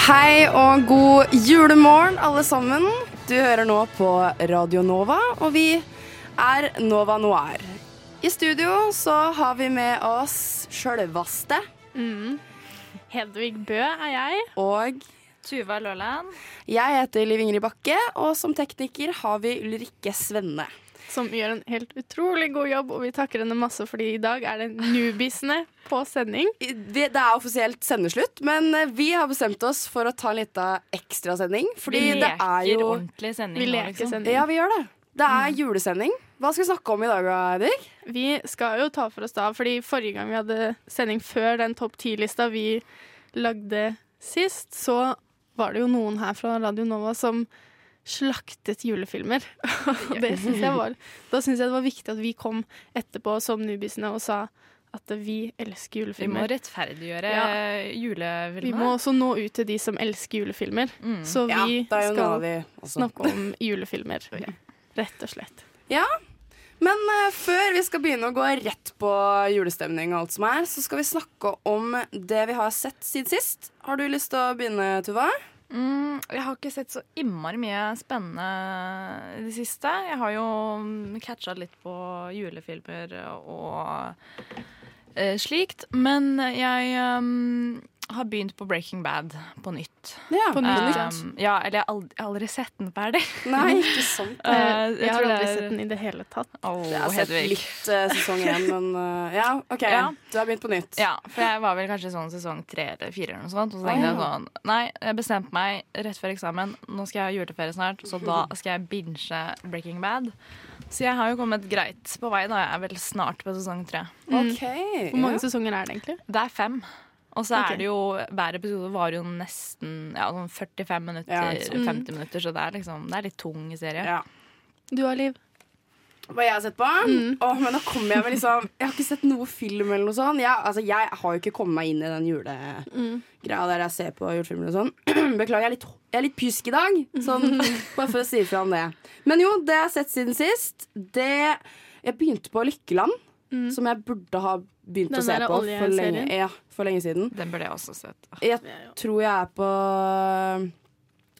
Hei og god julemorgen, alle sammen. Du hører nå på Radio Nova, og vi er Nova Noir. I studio så har vi med oss sjølvaste Hedvig Bø er jeg. og Tuva Låland. jeg heter Liv Ingrid Bakke, og som tekniker har vi Ulrikke Svenne. Som gjør en helt utrolig god jobb, og vi takker henne masse fordi i dag er det Newbiesene på sending. Det, Det er offisielt sendeslutt, men eh, vi har bestemt oss for å ta en liten ekstrasending. Fordi vi det er jo ordentlig sending Vi nå, leker liksom. sending. Ja, vi gjør det. Det er julesending. Hva skal vi snakke om i dag, Eirik? Vi skal jo ta for oss da, fordi forrige gang vi hadde sending før den topp ti-lista vi lagde sist, så var det jo noen her fra Radio Nova som slaktet julefilmer. Og det synes jeg var, da syns jeg det var viktig at vi kom etterpå som nubisene og sa at vi elsker julefilmer. Vi må rettferdiggjøre Ja. julefilmer. Vi må også nå ut til de som elsker julefilmer. Mm. Så vi noe skal vi snakke om julefilmer. Rett og slett. Ja, men uh, før vi skal begynne å gå rett på julestemning og alt som er, så skal vi snakke om det vi har sett siden sist. Har du lyst til å begynne, Tuva? Mm, jeg har ikke sett så innmari mye spennende i det siste. Jeg har jo mm, catcha litt på julefilmer og eh, slikt. Men jeg um, har begynt på Breaking Bad på nytt. Ja, På nytt. Um, ja, eller jeg har aldri, aldri sett den ferdig. Nei, ikke sant. Uh, Jeg, jeg har tror aldri sett den i det hele tatt. Oh, Jeg har sett Hedvig. litt uh, sesong én, men uh, ja, OK. Ja. Du har begynt på nytt. Ja, for jeg var vel kanskje sånn sesong tre eller fire eller noe sånt. Og så tenkte Ah, jeg sånn Nei, jeg bestemte meg rett før eksamen. Nå skal jeg ha juleferie snart, så da skal jeg binge Breaking Bad. Så jeg har jo kommet greit på vei. da Jeg er vel snart på sesong tre. OK. Hvor mange ja. sesonger er det egentlig? Det er fem. Og så Ok. er det jo Hver episode varer jo nesten ja, sånn 45 minutter, Ja, sant. 50 minutter, så det er liksom Det er litt tung serie. Ja. Du har Liv. Hva jeg har sett på? Åh, men da kommer jeg med liksom Jeg har ikke sett noe film eller noe sånt. Jeg, altså, jeg har jo ikke kommet meg inn i den julegreia der jeg ser på julefilmer og sånn. Beklager, jeg er litt, jeg er litt pjusk i dag. Sånn, bare for å si ifra om det. Men jo, det jeg har sett siden sist, det Jeg begynte på Lykkeland, som jeg burde ha begynt Den å se på for lenge, ja, for lenge siden. Den burde jeg også sett. Jeg tror jeg er på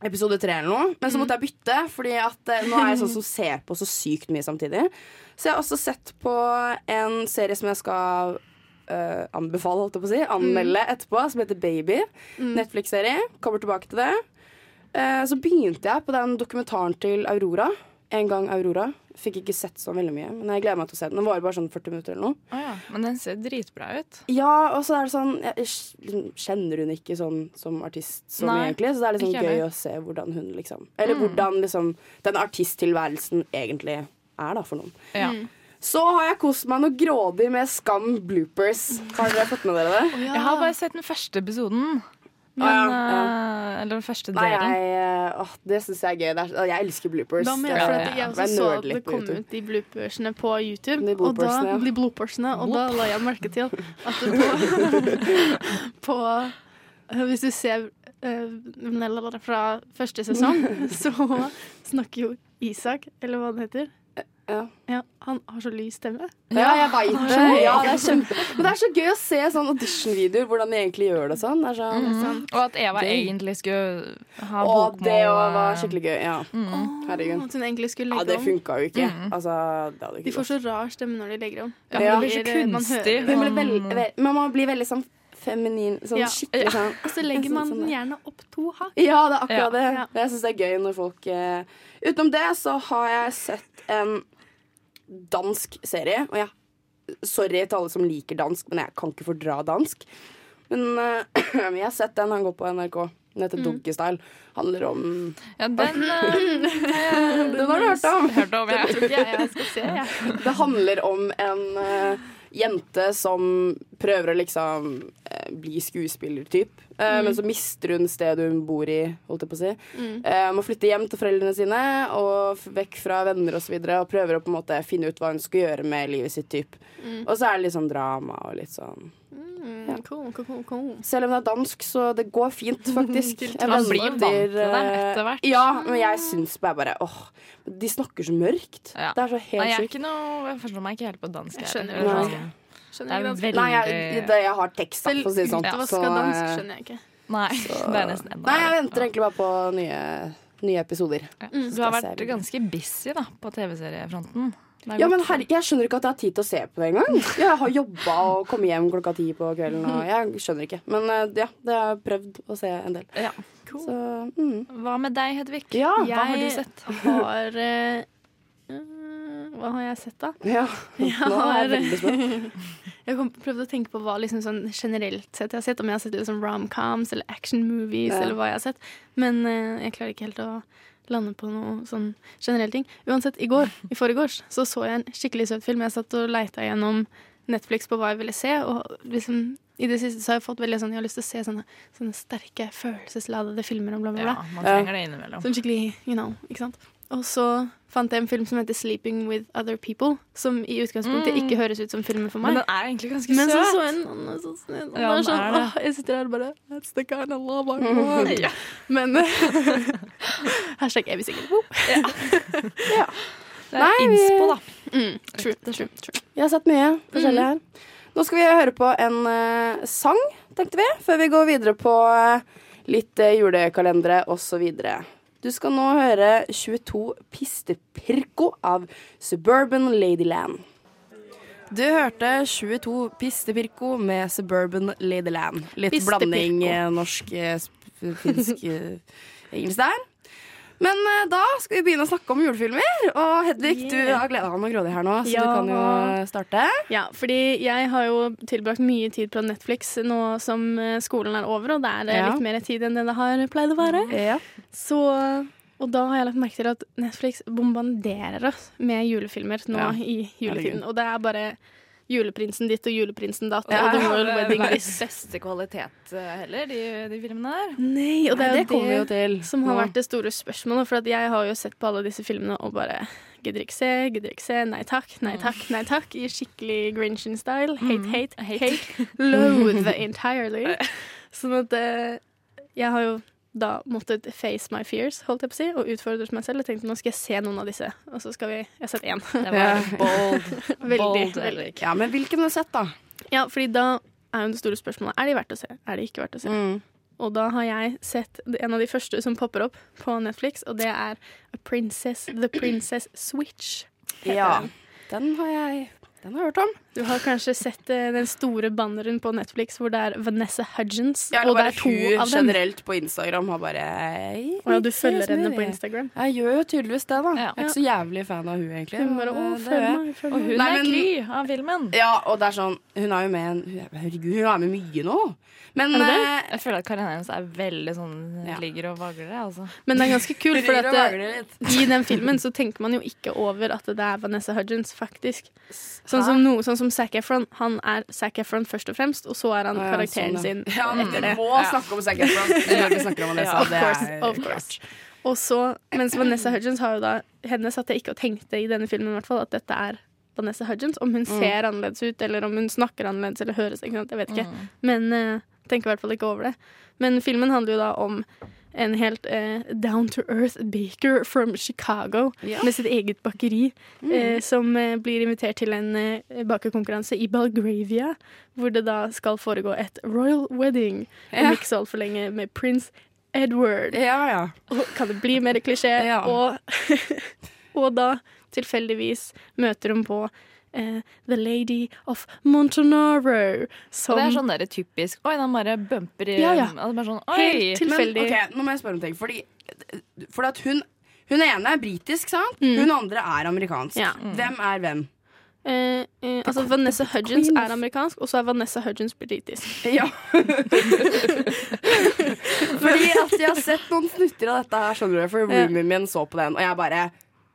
episode tre eller noe. Men så måtte jeg bytte, Fordi at eh, nå er jeg sånn som ser på så sykt mye samtidig. Så jeg har også sett på en serie som jeg skal uh, anbefale, holdt jeg på å si. Anmelde etterpå, som heter Baby. Netflix-serie. Kommer tilbake til det. Uh, så begynte jeg på den dokumentaren til Aurora. En gang Aurora. Fikk ikke sett så veldig mye, men jeg gleder meg til å se den. Den varer bare sånn 40 minutter eller noe. Å ja. Men den ser dritbra ut. Ja, og så er det sånn Jeg jeg kjenner hun ikke sånn som artist så mye, egentlig. Så det er liksom gøy heller. å se hvordan hun liksom Eller hvordan liksom den artisttilværelsen egentlig er, da, for noen. Ja. Så har jeg kost meg noe grådig med Skam bloopers. Har dere fått med dere det? Jeg har bare sett den første episoden. Men, uh, eh, Eller den første Nei, delen. jeg, eh, åh, det syns jeg er gøy. Det er, jeg elsker bloopers. Da mener jeg, er- jeg også så at det kom ut de bloopersene på YouTube. De og da, ja. de bloopersene, og da la jeg merke til at det på, på eh, Hvis du ser uh, fra første sesong, så snakker jo Isak, eller hva det heter Ja. Ja, han har så lys stemme. Ja, jeg veit det. Ja, det er kjempe... Men det er så gøy å se sånn audition-videoer, hvordan de egentlig gjør det sånn. Det er sånn Mm. Og at Eva Gøy. egentlig skulle ha Og bokmål. det også var skikkelig gøy. Ja. Herregud. At hun egentlig skulle Ja, det om. funka jo ikke. Altså, det hadde De får så rar stemme når de legger om. Ja, Ja. det blir så kunstig. man Hun blir veldig, ve- Men man blir veldig sånn feminin. Sånn Ja. skikkelig sånn Og så legger man Sånn, den sånn, gjerne opp to hakk. Ja, det er akkurat Ja. det. Ja. Jeg syns det er gøy når folk uh... Utenom det så har jeg sett en dansk serie. Og jeg Sorry til alle som liker dansk, men jeg kan ikke fordra dansk. Men eh, jeg har sett den. Han går på NRK. Den heter Doggystyle. Handler om Ja, den uh, Den har du hørt om? Hørt om, ja. tror ikke jeg jeg skal se. Jeg. Det handler om en uh, jente som prøver å liksom bli skuespiller, typ. Eh, Mm. Men så mister hun stedet hun bor i, holdt jeg på å si. Eh, må flytte hjem til foreldrene sine og vekk fra venner og så videre, og prøver å på en måte finne ut hva hun skal gjøre med livet sitt, typ. Og så er det litt sånn drama og litt sånn Mm, cool, cool, cool, cool. Selv om det er dansk, så det går fint, faktisk. Jeg Man blir vant til det etter hvert. Ja, men jeg syns bare, bare åh, De snakker så mørkt. Ja. Det er så helt sykt. jeg er sykt. ikke noe Jeg forstår meg ikke helt på dansk. Jeg skjønner er sånn- ikke. Skjønner Det er veldig Nei, jeg, det, jeg har tekst, da, for å si det sånn. Ja. Så, dansk eh, skjønner jeg ikke. Nei, det er nesten enda Nei, jeg venter egentlig bare på nye, nye episoder. Ja. Du har vært ganske busy da på TV-seriefronten. Er Ja, men her, Jeg skjønner ikke at jeg har tid til å se på det engang. Jeg har jobba og kommet hjem klokka ti på kvelden. Og jeg skjønner ikke. Men eh, ja, det har jeg prøvd å se en del. Ja. Så mm. Hva med deg, Hedvig? Ja, Hva har du Jeg sett? har øh, Hva har jeg sett, da? ja. Nå er jeg veldig spent. Jeg kom, prøvde å tenke på hva liksom sånn generelt sett jeg har sett. Om jeg har sett liksom rom-coms eller action movies, Ja. eller hva jeg har sett. Men eh, jeg klarer ikke helt å lande på noe sånn generelle ting. Uansett, i går, i forgårs, så så jeg en skikkelig søt film. Jeg satt og leita gjennom Netflix på hva jeg ville se, og liksom i det siste så har jeg fått veldig sånn Jeg har lyst til å se sånne, sånne sterke, følelsesladede filmer og bla, bla, bla. Ja, man trenger det innimellom. Sånn skikkelig, you know, ikke sant? Og så fant jeg en film som heter 'Sleeping With Other People', som i utgangspunktet ikke høres ut som filmen for meg. Men den er egentlig ganske Men søt. søt. så jeg den, annen så snill, og Ja, er sånn, er Jeg sitter her og bare That's the kind of love I want. Ja. Men Hashtag evig singel. Det er Nei, innspo, da. Mm, true, true, true. Vi har sett mye forskjellig her. Nå skal vi høre på en uh, sang, tenkte vi, før vi går videre på uh, litt uh, julekalendere osv. Du skal nå høre 22 Pistepirko av Suburban Ladyland. Du hørte 22 Pistepirko med Suburban Ladyland. Litt blanding eh, norsk, eh, finsk, eh, engelsk der. Men eh, da skal vi begynne å snakke om julefilmer. Og Hedvig, du har gleda deg med grådig her nå, så Ja. du kan jo starte. Ja, fordi jeg har jo tilbrakt mye tid på Netflix nå som eh, skolen er over, og det er Ja. litt mer tid enn det det har pleid å være. Ja. Så, og da har jeg lagt merke til at Netflix bombarderer oss med julefilmer nå Ja, i juletiden. Og det er bare juleprinsen ditt og juleprinsen datt Ja, og The Det Royal er Wedding verdens beste kvalitet eh, heller, de, de filmene der. Nei, og det er det jo kommer jo det til. som har vært det store spørsmålet. For at jeg har jo sett på alle disse filmene og bare Gidder ikke se, gidder ikke se, nei takk, nei takk, nei takk. I skikkelig Grinchen-style. Hate, hate, hate. Loathe entirely. Sånn at eh, jeg har jo da måttet face my fears, holdt jeg på å si, og utfordret meg selv. Og tenkte nå skal jeg se noen av disse. Og så skal vi Jeg har sett én. Det var bold. Veldig. Bold, veldig. Ja, men hvilken har du sett, da? Ja, fordi da er jo det store spørsmålet Er de verdt å se. Er de ikke verdt å se? Mm. Og da har jeg sett en av de første som popper opp på Netflix, og det er A Princess, The Princess Switch. heter Ja. den. Den har jeg den har jeg hørt om. Du har kanskje sett eh, den store banneren på Netflix hvor det er Vanessa Hudgens, Ja, og det er to hun av dem. generelt på Instagram har bare Og ja, du følger henne på Instagram. Jeg gjør jo tydeligvis det, da. Ja. Jeg er ikke så jævlig fan av hun egentlig. Hun bare, å, følg meg, følg Og meg. hun Nei, er men- Kry av filmen. Ja, og det er sånn Hun er jo med en hun- Herregud, hun er med mye nå. Men eh, Jeg føler at karrieren hennes er veldig sånn Ja. ligger og vagler. Altså. Men det er ganske kult, for at eh, i den filmen så tenker man jo ikke over at det er Vanessa Hudgens, faktisk. Sånn som, no, sånn som Zac Efron. Han er Zac Efron først og fremst, og så er han ja, karakteren sånn, sin ja. sin etter det. Vi må snakke om Zac Efron når vi snakker om Vanessa. Of det course, er of course. Og så, mens Vanessa Hudgens har jo da Henne satt jeg ikke og tenkte i denne filmen i hvert fall at dette er Vanessa Hudgens. Om hun ser annerledes ut, eller om hun snakker annerledes eller høres ikke sant? Jeg vet ikke. Men uh, tenker i hvert fall ikke over det. Men filmen handler jo da om en helt eh, down to earth baker from Chicago Ja. med sitt eget bakeri, eh, som eh, blir invitert til en eh, bakerkonkurranse i Belgravia, hvor det da skal foregå et royal wedding om ikke så altfor lenge med prins Edward. Ja, ja. Og kan det bli mer klisjé? Ja. Og, og da tilfeldigvis møter hun på eh, The Lady of Montanaro. Og Som det er sånn der typisk Oi, den bare bumper i Ja, ja. sånn, Oi! Helt Tilfeldig. Men, ok, nå må jeg spørre om ting. Fordi, fordi at hun, hun ene er britisk, sant? Mm. Hun andre er amerikansk. Ja. Hvem er hvem? eh, eh, Altså Vanessa Hudgens Queen er amerikansk, og så er Vanessa Hudgens britisk. Ja. Fordi at jeg har sett noen snutter av dette her, skjønner du, for roomien min så på den, og jeg bare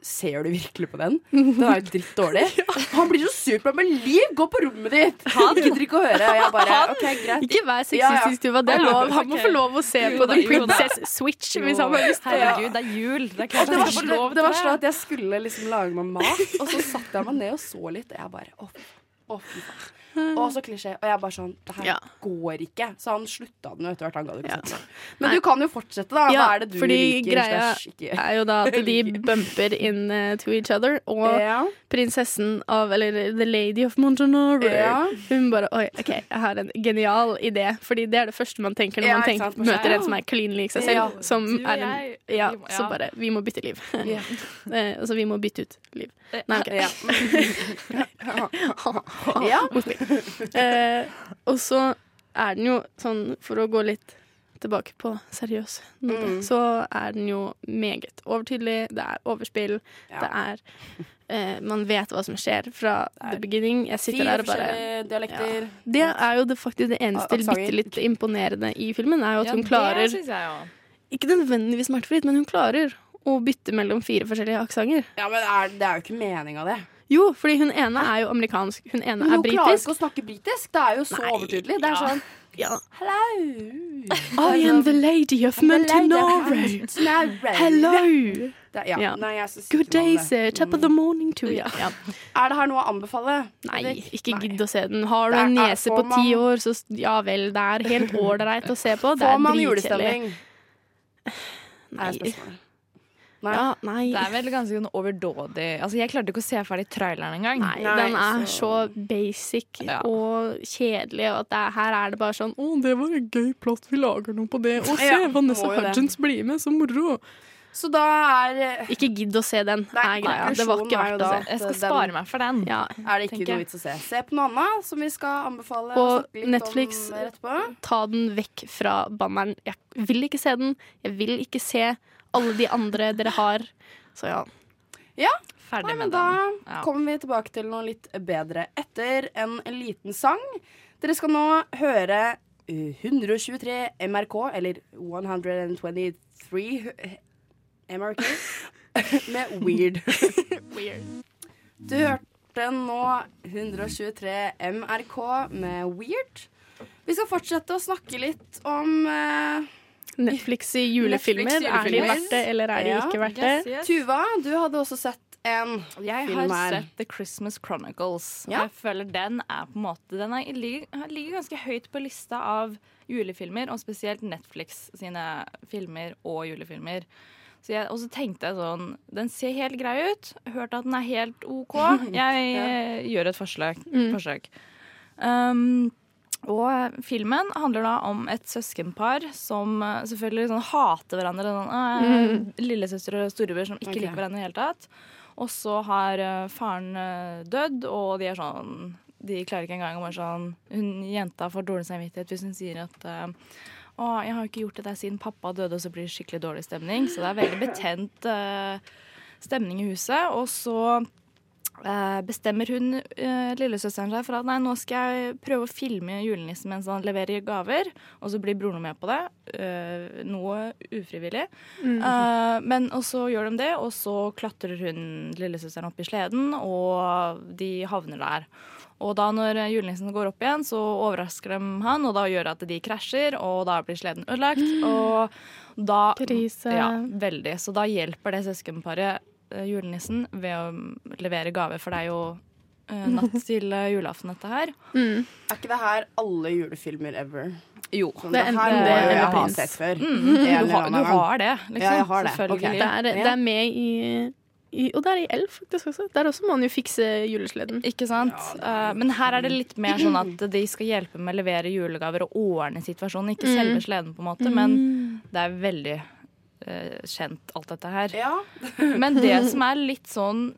Ser du virkelig på den? Den er jo dritt dårlig. Han blir så sur på meg. Men Liv, gå på rommet ditt! Han gidder ikke å høre. Og jeg bare OK, greit. Ikke vær sexistisk, Tuva. Det er lov. Han må få lov å se Jo på The jo. Princess Switch hvis han har lyst. Herregud, det er jul. Det er Det han var, få det var sånn at jeg skulle liksom lage meg mat, og så satte jeg meg ned og så litt, og jeg bare å, fy faen. Og så klisjé. Og jeg bare sånn Det her Ja. går ikke. Så han slutta den jo etter hvert. Han ga det ikke Ja. Men Nei. Du kan jo fortsette, da. Hva er det du fordi liker? greia ikke? er jo da at de bumper in uh, to each other, og Ja. prinsessen av Eller The Lady of Montanaro. Ja. Hun bare Oi, OK, jeg har en genial idé. Fordi det er det første man tenker når man tenker, sant, møter en som er clean lik seg selv. Som er en Ja, så bare Vi må bytte liv. Ja. Eh, altså, vi må bytte ut liv. Nei, OK. Ja. ja. Eh, og så er den jo sånn, for å gå litt tilbake på seriøs note, Mm. så er den jo meget overtydelig. Det er overspill. Ja. Det er eh, Man vet hva som skjer fra the beginning. Jeg sitter der og bare dialekter. Det er jo det, faktisk det eneste bitte litt imponerende i filmen, er jo at Ja, hun klarer Det synes jeg òg. Ikke nødvendigvis smertefritt, men hun klarer å bytte mellom fire forskjellige aksenter. Ja, men er, det er jo ikke meninga, det. Jo, fordi hun ene er jo amerikansk, hun ene er er hun klarer ikke å snakke britisk. Det er jo så Nei, overtydelig. Det er sånn Ja. Hello. I am the lady of. Montanaro. Hello! Det, ja. Ja. Nei, Good day, sir. Top of the morning to you. Ja. Er det her noe å anbefale? Nei, ikke gidd å se den. Har du en nese på ti man- år, så ja vel, det er helt ålreit å se på. Det Får er man dritkjedelig. julestemning? Nei. Nei. Ja, nei. Det er vel ganske sånn overdådig Altså, Jeg klarte ikke å se ferdig traileren engang. Nei, Nei, den er så- så basic Ja. og kjedelig, og at det er, her er det bare sånn Å, det var en gøy plott, vi lager noe på det. Og se, Ja, Vanessa. Hudgens blir med, så moro. Så da er Ikke gidd å se den, Nei, er greia. Det var ikke er verdt å se. Jeg skal spare meg for den. Ja. er det ikke noe vits å se. Se på noe annet som vi skal anbefale. På og Netflix. Ta den vekk fra banneren. Jeg vil ikke se den. Jeg vil ikke se alle de andre dere har. Så ja. Ferdig Nei, men med da den. Ja. kommer vi tilbake til noe litt bedre etter en liten sang. Dere skal nå høre uh, 123 MRK, eller 123 MRK, med Weird. Du hørte nå 123 MRK med Weird. Vi skal fortsette å snakke litt om uh, Netflix i julefilmer. Netflix Er de verdt det, eller er de Ja, ikke verdt det? Yes, yes. Tuva, du hadde også sett en Jeg film har sett The Christmas Chronicles. Og Ja. jeg føler den er på en måte Den er, ligger, ligger ganske høyt på lista av julefilmer, og spesielt Netflix sine filmer og julefilmer. Så jeg, og så tenkte jeg sånn Den ser helt grei ut. Hørt at den er helt OK. Jeg ja. gjør et forsøk. forsøk. Um, og filmen handler da om et søskenpar som eh, selvfølgelig sånn hater hverandre. Sånn, mm. Lillesøster og storebror som ikke okay. liker hverandre i det hele tatt. Og så har eh, faren eh, dødd, og de er sånn De klarer ikke engang å være sånn hun, Jenta får dårlig samvittighet hvis hun sier at eh, å, jeg har ikke gjort det der siden pappa døde, og så blir det skikkelig dårlig stemning. Så det er veldig betent eh, stemning i huset. Og så eh, bestemmer hun eh, lillesøsteren seg for at nei, nå skal jeg prøve å filme julenissen mens han leverer gaver. Og så blir broren med på det. eh, noe ufrivillig. Eh, men og så gjør de det, og så klatrer hun lillesøsteren opp i sleden, og de havner der. Og da når julenissen går opp igjen, så overrasker de han, og da gjør det at de krasjer, og da blir sleden ødelagt. Og da Krise. Ja, veldig. Så da hjelper det søskenparet eh, julenissen ved å levere gaver, for det er jo eh, natt til eh, julaften, dette her. Mm. Er ikke det her alle julefilmer ever? Jo. Sånn, Det er det, enten her må det jeg ha sett før. Mm, du, har, du har det, liksom. Ja, jeg har det. Selvfølgelig. Okay. Det er, det er med i, i Og det er i Elf, faktisk også. Der også må man jo fikse julesleden. Ikke sant? Eh, men her er det litt mer sånn at de skal hjelpe med å levere julegaver og ordne situasjonen. Ikke selve sleden, på en måte, men det er veldig eh, kjent, alt dette her. Ja. Men det som er litt sånn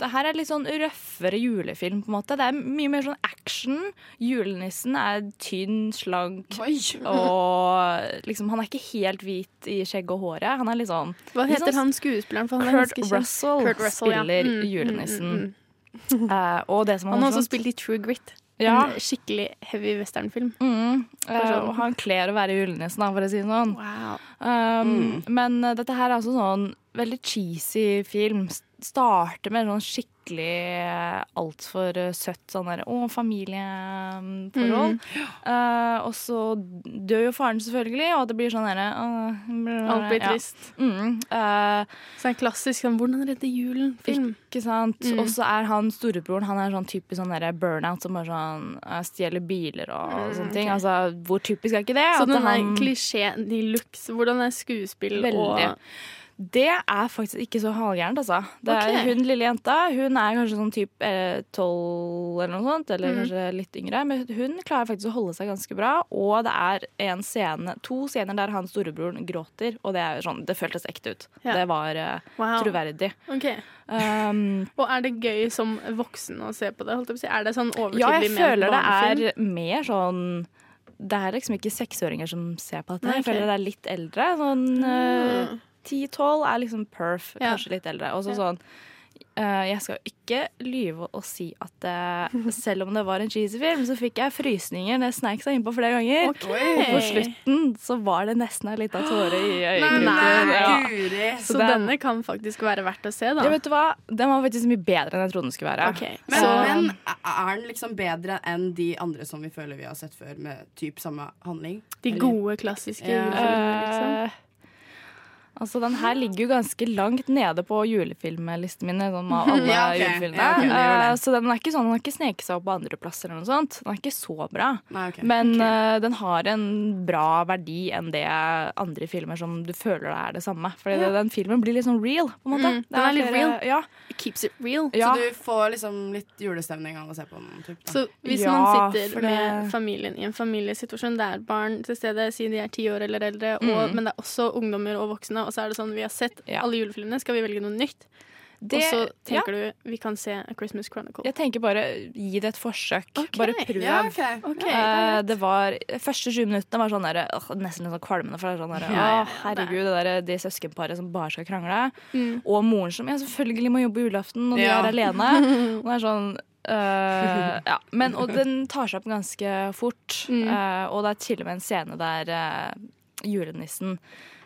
det her er litt sånn røffere julefilm, på en måte. Det er mye mer sånn action. Julenissen er tynn, slank, Oi. og liksom Han er ikke helt hvit i skjegget og håret. Han er litt sånn Hva heter sånn han skuespilleren? For han Kurt. Russell, Kurt Russell, ja. spiller Mm, mm, julenissen. mm, mm. Eh, og det som han, Han har også spilt i True Grit. Ja. En skikkelig heavy westernfilm. Mm, eh, sånn. og han kler å være i julenissen, for å si det sånn. Wow. Um, Men eh, dette her er altså sånn veldig cheesy film. Starter med sånn skikkelig eh, altfor eh, søtt sånn der Å, familieforhold. Eh, og så dør jo faren selvfølgelig, og det blir sånn derre uh, Alt blir ja. trist. Mm, Uh, Så en klassisk sånn 'Hvordan redde julen?'-film. ikke sant? Mm. Og så er han storebroren Han er sånn typisk sånn der burnout som bare sånn stjeler biler og sånne ting. Altså, hvor typisk er ikke det? Så den er han- klisjé de luxe. Hvordan er skuespill Veldig. og Det er faktisk ikke så halvgærent, altså. Det er Hun lille jenta hun er kanskje sånn type tolv eller noe sånt, eller Mm. kanskje litt yngre. Men hun klarer faktisk å holde seg ganske bra. Og det er en scene, to scener der han storebroren gråter, og det er sånn, det føltes ekte ut. Ja. Det var eh, Wow. troverdig. Okay. Um, Og er det gøy som voksen å se på det? Holdt jeg på si? Er det sånn overtydelig ja, jeg føler det er mer sånn Det er liksom ikke seksåringer som ser på dette. Nei, Jeg. Ah. føler det er litt eldre. Sånn eh, 10-12 er liksom perf, Ja. kanskje litt eldre. Og så Ja. sånn Uh, Jeg skal ikke lyve og si at uh, selv om det var en cheesy film, så fikk jeg frysninger når jeg sneik seg innpå flere ganger. Okay. Og på slutten så var det nesten ei lita tåre i øyekroken. Ja. Så den- denne kan faktisk være verdt å se, da. Ja, vet du hva? Den var faktisk mye bedre enn jeg trodde den skulle være. Okay. Men, Så- men er den liksom bedre enn de andre som vi føler vi har sett før, med typ samme handling? De gode, klassiske Ja. julefilmene, liksom. Altså, Den her ligger jo ganske langt nede på julefilmlistene min. Sånn, av alle Ja, okay. julefilmene. Ja. Eh, så den er ikke sånn, den har ikke sneket seg opp på andreplass eller noe sånt. Den er ikke så bra. Nei, okay. Men uh, den har en bra verdi enn det andre filmer som du føler det er det samme. Fordi ja. den filmen blir litt sånn real, på en måte. Mm, den er litt flere- real. Ja. It keeps it real. ja. Så du får liksom litt julestemning av å se på den? Typ. Så hvis Ja, man sitter med det- familien i en familiesituasjon, det er barn til stede, si de er ti år eller eldre, og, Mm. men det er også ungdommer og voksne, og så er det sånn vi har sett Ja. alle julefilmene, skal vi velge noe nytt? Det- og så ja. tenker du vi kan se A Christmas Chronicle. Jeg tenker bare gi det et forsøk. Okay. Bare prøv. Ja, okay. Okay, uh, det var Første 20 minuttene var sånn der, uh, nesten litt sånn kvalmende. For det er sånn der, Ja, ja, å, herregud, det der, de søskenparet som bare skal krangle. Mm. Og moren som ja, selvfølgelig må jobbe julaften, og de Ja. er alene. Og det er sånn Uh, ja. Men, og den tar seg opp ganske fort. Mm. Uh, og det er til og med en scene der uh, julenissen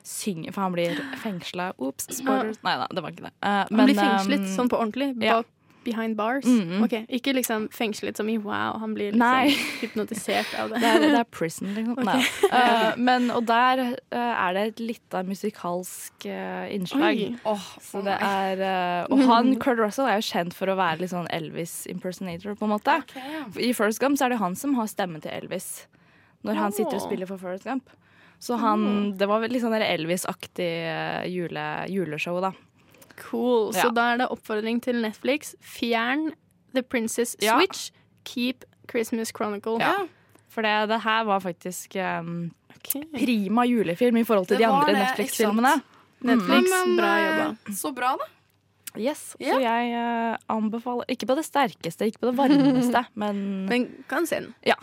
synger, for han blir fengsla. Ops, spoilers. Nei da, det var ikke det. Uh, Han blir fengslet um, sånn på ordentlig, ja. behind bars. Mm -hmm. okay. Ikke liksom fengslet som i wow, han blir liksom hypnotisert av det. Det er, det er prison, liksom. Okay. Eh, men, og der uh, er det et lite musikalsk uh, innslag. Oh, Så det er, og han, Kurt Russell er jo kjent for å være litt sånn Elvis impersonator, på en måte. Okay. I First Gump så er det han som har stemmen til Elvis. Når han sitter og spiller for First Gump. Så han, det var litt sånn Elvis-aktig eh, jule, juleshow, da. Cool. Så da er det oppfordring til Netflix. Fjern The Princess Ja. Switch. Keep Christmas Chronicle. Ja. For det, det her var faktisk um, okay. prima julefilm i forhold til Det de andre Netflix-filmene. sant? Netflix, Men, bra eh, jobba. Så bra, da. Yes, yeah. Så jeg uh, anbefaler Ikke på det sterkeste, ikke på det varmeste, men, Men kan se den. ja.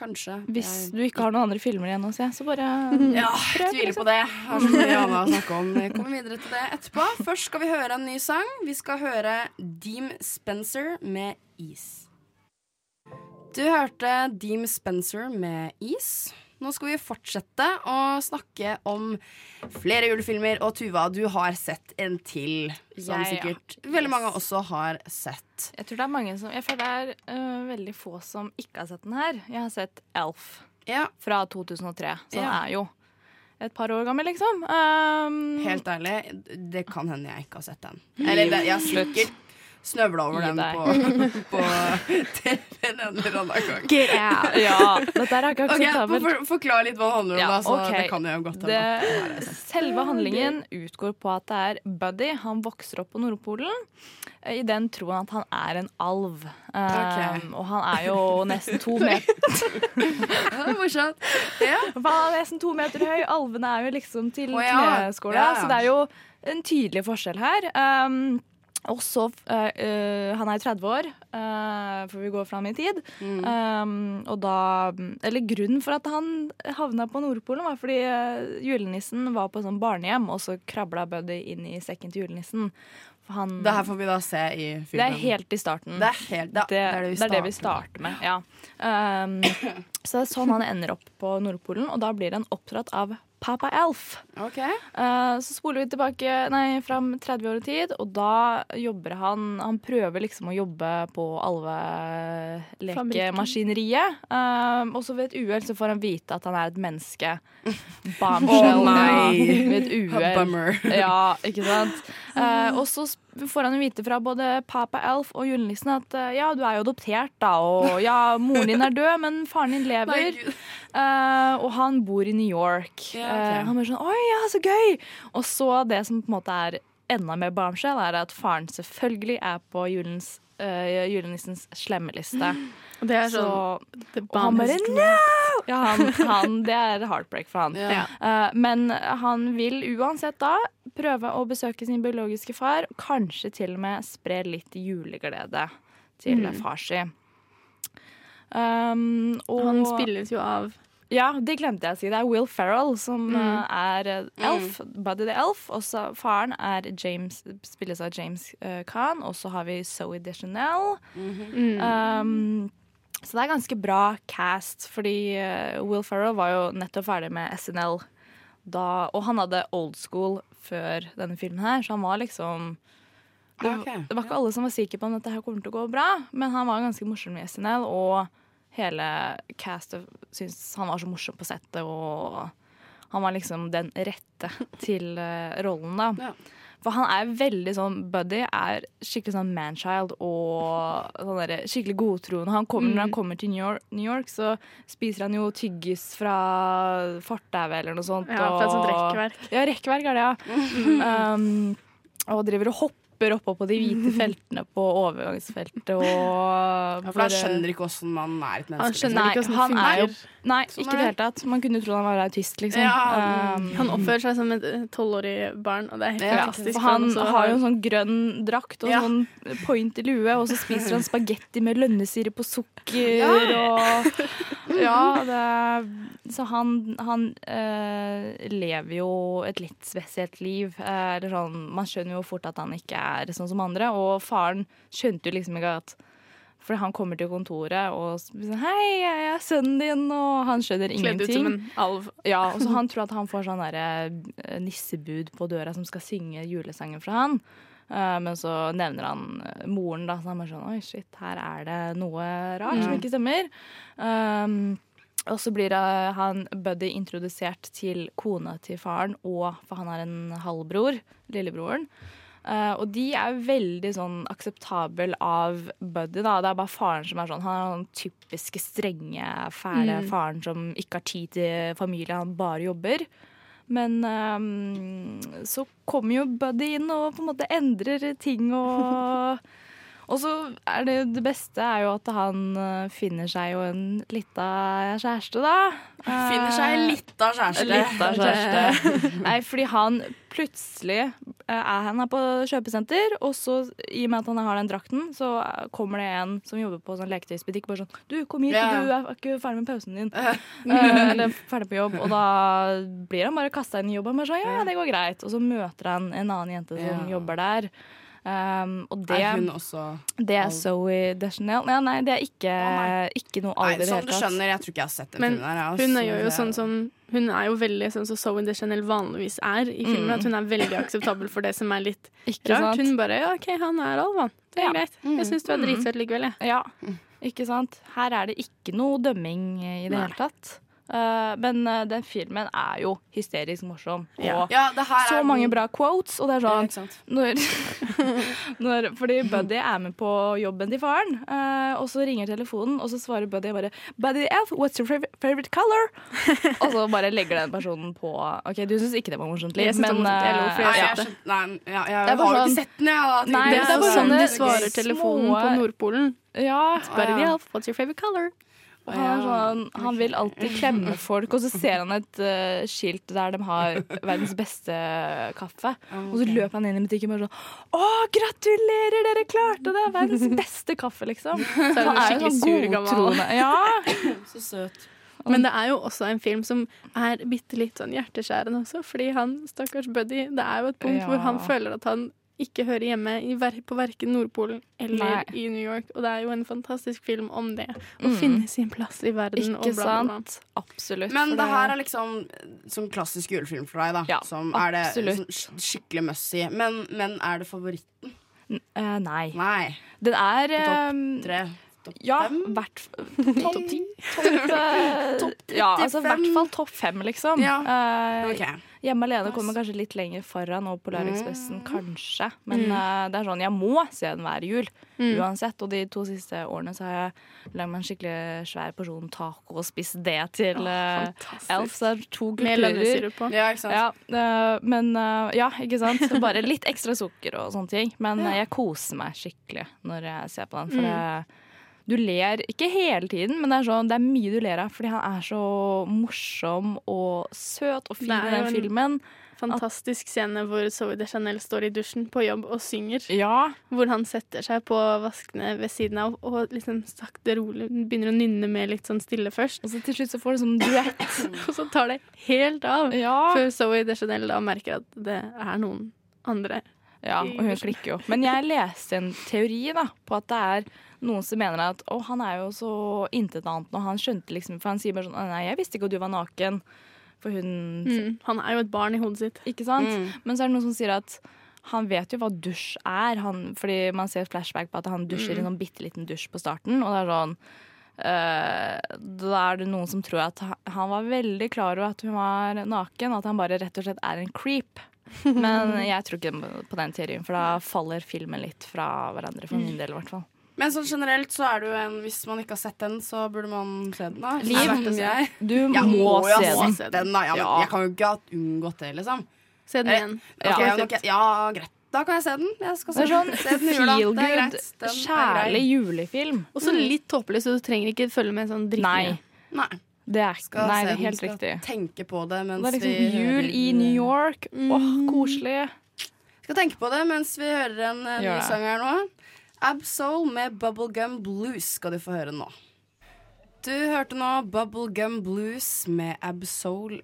Kanskje. Hvis Jeg- du ikke har noen andre filmer igjen å se, så bare Ja, jeg tviler på det. Har så mye annet å snakke om. Vi kommer videre til det etterpå. Først skal vi høre en ny sang. Vi skal høre Deem Spencer med Is. Du hørte Deem Spencer med Is. Nå skal vi fortsette å snakke om flere julefilmer. Og Tuva, du har sett en til, som Jeg, ja. sikkert veldig mange også har sett. Jeg tror det er mange som Jeg føler det er uh, veldig få som ikke har sett den her. Jeg har sett Elf Ja, fra 2003, så den Ja. er jo et par år gammel, liksom. Um, helt ærlig, det kan hende jeg ikke har sett den. Eller jeg har sikkert snøvla over den på, på TV-en en eller annen gang. Get out! Ja, dette er ikke Ok, Okay, for, Forklar litt hva det handler om, Ja, da. Så okay. det kan jeg jo godt Det, selve handlingen utgår på at det er Buddy. Han vokser opp på Nordpolen eh, i den troen at han er en alv. Um, Og han er jo nesten to meter er morsomt. Ja. Han er nesten to meter høy. Alvene er jo liksom til oh, ja. kneskåla, Ja, ja. så det er jo en tydelig forskjell her. Um, og så eh, eh, Han er 30 år, uh, for vi går fram i tid. Mm. Um, og da Eller grunnen for at han havna på Nordpolen, var fordi eh, julenissen var på sånn barnehjem, og så krabla Buddy inn i sekken til julenissen. Han, Det her får vi da se i det er helt i starten. Det er helt da, Det, det, er det vi starter med. Ja. Um, så det er sånn han ender opp på Nordpolen, og da blir han oppdratt av Papa Elf. Ok. Eh, så spoler vi tilbake nei, fram 30 år i tid, og da jobber han Han prøver liksom å jobbe på alvelekemaskineriet. Uh, og så ved et uhell så får han vite at han er et menneske. Bombshell. oh, nei. ja, ved et uhell. Bummer. Ja, ikke sant. Eh, og så får han jo vite fra både Papa Elf og julenissen at eh, ja, du er jo adoptert, da, og ja, moren din er død, men faren din lever. Uh, og han bor i New York. Ja, okay. uh, han blir sånn Oi, ja, så gøy! Og så det som på en måte er enda mer bombshell, er at faren selvfølgelig er på julens, eh, julenissens slemmeliste. Det er Så, sånn og han bare no! Ja, han, han, det er heartbreak for han. Ja. Uh, men han vil uansett da prøve å besøke sin biologiske far, kanskje til og med spre litt juleglede til Mm. far si. Um, og Han spilles jo av Ja, det glemte jeg å si. Det er Will Ferrell som Mm. eh, er Elf. Elf. Buddy the Elf. Og så faren er James, spilles av James uh, Khan. Og så har vi Zoe Deschanel. mm. Um, så det er ganske bra cast, fordi uh, Will Ferrell var jo nettopp ferdig med SNL da, og han hadde old school før denne filmen her, så han var liksom det, okay. det var ikke alle som var sikre på om dette her kommer til å gå bra, men han var ganske morsom i SNL, og hele castet syntes han var så morsom på settet, og han var liksom den rette til eh, rollen, da. Ja. For han er veldig sånn Buddy er skikkelig sånn manchild og sånn der, skikkelig godtroende. Han kommer, Når han kommer til New York, New York, så spiser han jo tyggis fra fortauet eller noe sånt. Ja, fra et sånt rekkverk. Ja, rekkverk er det, ja. Um, og driver og hopper oppå på de hvite feltene på overgangsfeltet og Ja, for han skjønner ikke åssen man er et Han menneske. skjønner liksom. ikke hvordan det han er jo fungerer. Nei, Sånn ikke i er det hele tatt. Man kunne tro han var autist, liksom. Ja, Um, Han oppfører seg som et tolvårig barn, og det er helt Ja, fantastisk. for han også har jo en sånn grønn drakt og Ja. sånn point i lue, og så spiser han spagetti med lønnesirup og sukker og Ja, det Så han, han øh, lever jo et litt spesielt liv. Eh, eller sånn, man skjønner jo fort at han ikke er sånn som andre, og faren skjønte jo liksom ikke at for han kommer til kontoret og sier 'Hei, jeg er sønnen din', og han skjønner kledd ut som ingenting. en alv. Ja, og så Han tror at han får sånn derre eh, nissebud på døra som skal synge julesangen fra han. Eh, men så nevner han eh, moren, da, så han bare sånn Oi, shit, her er det noe rart som ikke stemmer. Um, og så blir han Buddy introdusert til kona til faren, og for han har en halvbror, lillebroren. Eh, og de er veldig sånn akseptabel av Buddy. da. Det er bare faren som er sånn. Han er den typiske strenge, fæle faren som ikke har tid til familie, han bare jobber. Men eh, så kommer jo Buddy inn og på en måte endrer ting og Og så er det det beste er jo at han eh, finner seg jo en lita kjæreste, da. Finner seg en lita kjæreste. Litt av kjæreste. Nei, fordi han plutselig eh, er han her på kjøpesenter, og så i og med at han har den drakten, så eh, kommer det en som jobber på sånn leketøysbutikk bare sånn Du, kom hit, Ja. du er ikke ferdig med pausen din. Eller ferdig på jobb. Og da blir han bare kasta inn i jobb. Han bare sånn Ja, det går greit. Og så møter han en annen jente som Ja. jobber der. Um, og det, Er hun også det er? Zoe Deschanel. Nei, nei, det er ikke, Å, ikke noe Nei, alv det som du skjønner, jeg tror ikke jeg har sett den Men filmen. her, hun altså. er jo Det- sånn som Hun er jo veldig sånn som Zoe Deschanel vanligvis er i filmen. At hun er veldig akseptabel for det som er litt Ikke rart. sant? Hun bare Ja, OK, han er Alvan. Det er Ja. greit. Jeg syns du er dritsøt likevel, jeg. Ja, ikke sant? Her er det ikke noe dømming i det Nei. hele tatt. Eh, men eh, den filmen er jo hysterisk morsom. Ja. Og Ja, det her så er mange den- bra quotes, og det er sånn ja, når, når, Fordi Buddy er med på jobben til faren, eh, og så ringer telefonen, og så svarer Buddy bare 'Buddy Elf, what's your favorite, color?' og så bare legger den personen på OK, du syns ikke det var morsomt, Liv, men. Jeg har jo sånn- ikke sett den, jeg. Nei, Det er bare sånn de svarer telefonen små- på Nordpolen. ja, Buddy Elf, what's your favorite color? Og han, er sånn, han vil alltid klemme folk, og så ser han et uh, skilt der de har verdens beste kaffe. Og så løper han inn i butikken og bare sånn Å, gratulerer, dere klarte det! Verdens beste kaffe, liksom. Så er jo sur gammel. Ja. Så søt. Men det er jo også en film som er bitte litt sånn hjerteskjærende også, fordi han, stakkars Buddy, det er jo et punkt Ja. hvor han føler at han ikke hører hjemme i, ver- på verken Nordpolen eller Nei. i New York. Og det er jo en fantastisk film om det. Å Mm. finne sin plass i verden og Ikke bla, bla, bla. sant? Absolutt. Men for det her er liksom sånn klassisk julefilm for deg, da. Ja, som er det sånn skikkelig must-see. Men, men er det favoritten? Nei. Nei. Den er topp eh, Tre? Topp Ja, fem? hvert Topp ti? Topp, ti. ja, altså i hvert fall topp fem, liksom. Ja. Uh, Ok. Hjemme alene kommer kanskje litt lenger foran, og Polarekspressen Mm. kanskje. Men eh, det er sånn, jeg må se den hver jul, Mm. uansett. Og de to siste årene så har jeg lagd meg en skikkelig svær porsjon taco og spist det til uh, Elf. Så det er to kulturer. Ja, ikke sant? Ja, uh, men uh, ja, ikke sant. Så Bare litt ekstra sukker og sånne ting. Men ja. jeg koser meg skikkelig når jeg ser på den. For det, du ler ikke hele tiden, men det er, sånn, det er mye du ler av. Fordi han er så morsom og søt og fin i den en- filmen. Fantastisk scene hvor Zoe de Chanel står i dusjen på jobb og synger. Ja, Hvor han setter seg på vaskene ved siden av og liksom sakte rolig begynner å nynne med litt sånn stille først. Og så til slutt så får du sånn duett. Og så tar det helt av. Ja. Før Zoe de Chanel da merker at det er noen andre. ja, og hun klikker jo. Men jeg leste en teori da, på at det er noen som mener at å, han er jo så intet annet nå, han skjønte liksom For han sier bare sånn Nei, jeg visste ikke at du var naken. For hun Mm. Han er jo et barn i hodet sitt. Ikke sant? Mm. Men så er det noen som sier at han vet jo hva dusj er, han, fordi man ser flashback på at han dusjer i en sånn bitte liten dusj på starten. Og det er sånn øh, Da er det noen som tror at han var veldig klar over at hun var naken, at han bare rett og slett er en creep. Men jeg tror ikke på den teorien, for da faller filmen litt fra hverandre, for min del i hvert fall. Men sånn generelt så er det jo en Hvis man ikke har sett den, så burde man se den. da Liv, det se? Du Jeg må jo se den. se den. da ja, men Ja. Jeg kan jo ikke ha unngått det, liksom. Se den Eh, igjen. Ok, Ja. ok, ja, greit. Da kan jeg se den. Jeg skal se, sånn se den jula. feel Det er good, greit. Den kjærlig julefilm. Og så litt tåpelig, så du trenger ikke følge med sånn drittmye. Nei, Nei, det er, skal nei, det er helt skal riktig. tenke på det mens Det er liksom vi jul hører- i New York. Åh, koselig. Skal tenke på det mens vi hører en eh, ny sang her nå. Absol med Bubblegum Blues skal du få høre nå. Du hørte nå Bubblegum Blues med Absol.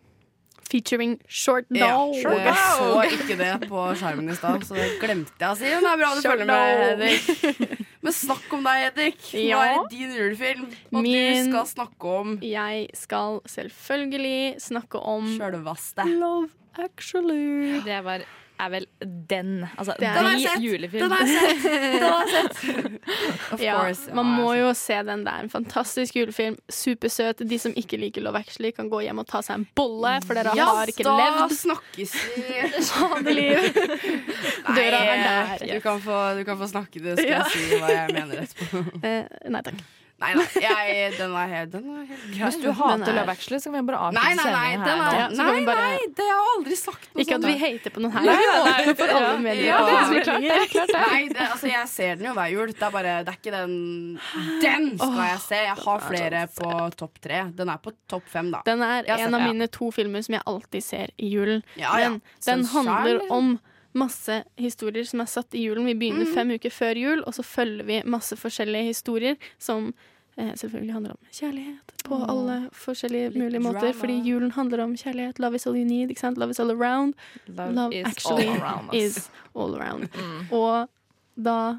Featuring Short Ja, short jeg så ikke det på skjermen i stad, så det glemte jeg å si. Men det er bra du følger med, Hedvig. Men snakk om deg, Hedvig. Ja. er din julefilm? Og Min- du skal snakke om Jeg skal selvfølgelig snakke om sjølvaste. Love Actually. Det var, er vel den. Altså, the julefilm. Den har jeg sett! Den har jeg sett. Ja, man må jo se den. Det er en fantastisk julefilm. Supersøt. De som ikke liker Love Actually, kan gå hjem og ta seg en bolle, for dere yes, har ikke da levd. snakkes vi. Døra er du kan, få, du kan få snakke, det skal Ja. jeg si hva jeg mener etterpå. Eh, nei takk. Nei, nei, jeg, den er helt, den er helt grei. Hvis du hater er- Love Actually, så kan vi bare avslutte Nei, nei, nei, den her. er, Ja, nei, bare- nei, det har jeg aldri sagt noe Ikke at vi hater på noen her. Nei, nei, for alle medier. Ja, og det tilbakemeldinger. Nei, det, altså jeg ser den jo hver jul. Det er bare, det er ikke den Den skal jeg se! Jeg har flere på topp tre. Den er på topp fem, da. Den er en av mine to filmer som jeg alltid ser i julen. Men den Sånn handler om masse historier som er satt i julen. Vi begynner Mm. fem uker før jul, og så følger vi masse forskjellige historier som eh, selvfølgelig handler om kjærlighet på alle forskjellige Litt mulige måter. drama. Fordi julen handler om kjærlighet. Love is all you need. Love is all around. Love, Love is actually all around us. is all around. Og da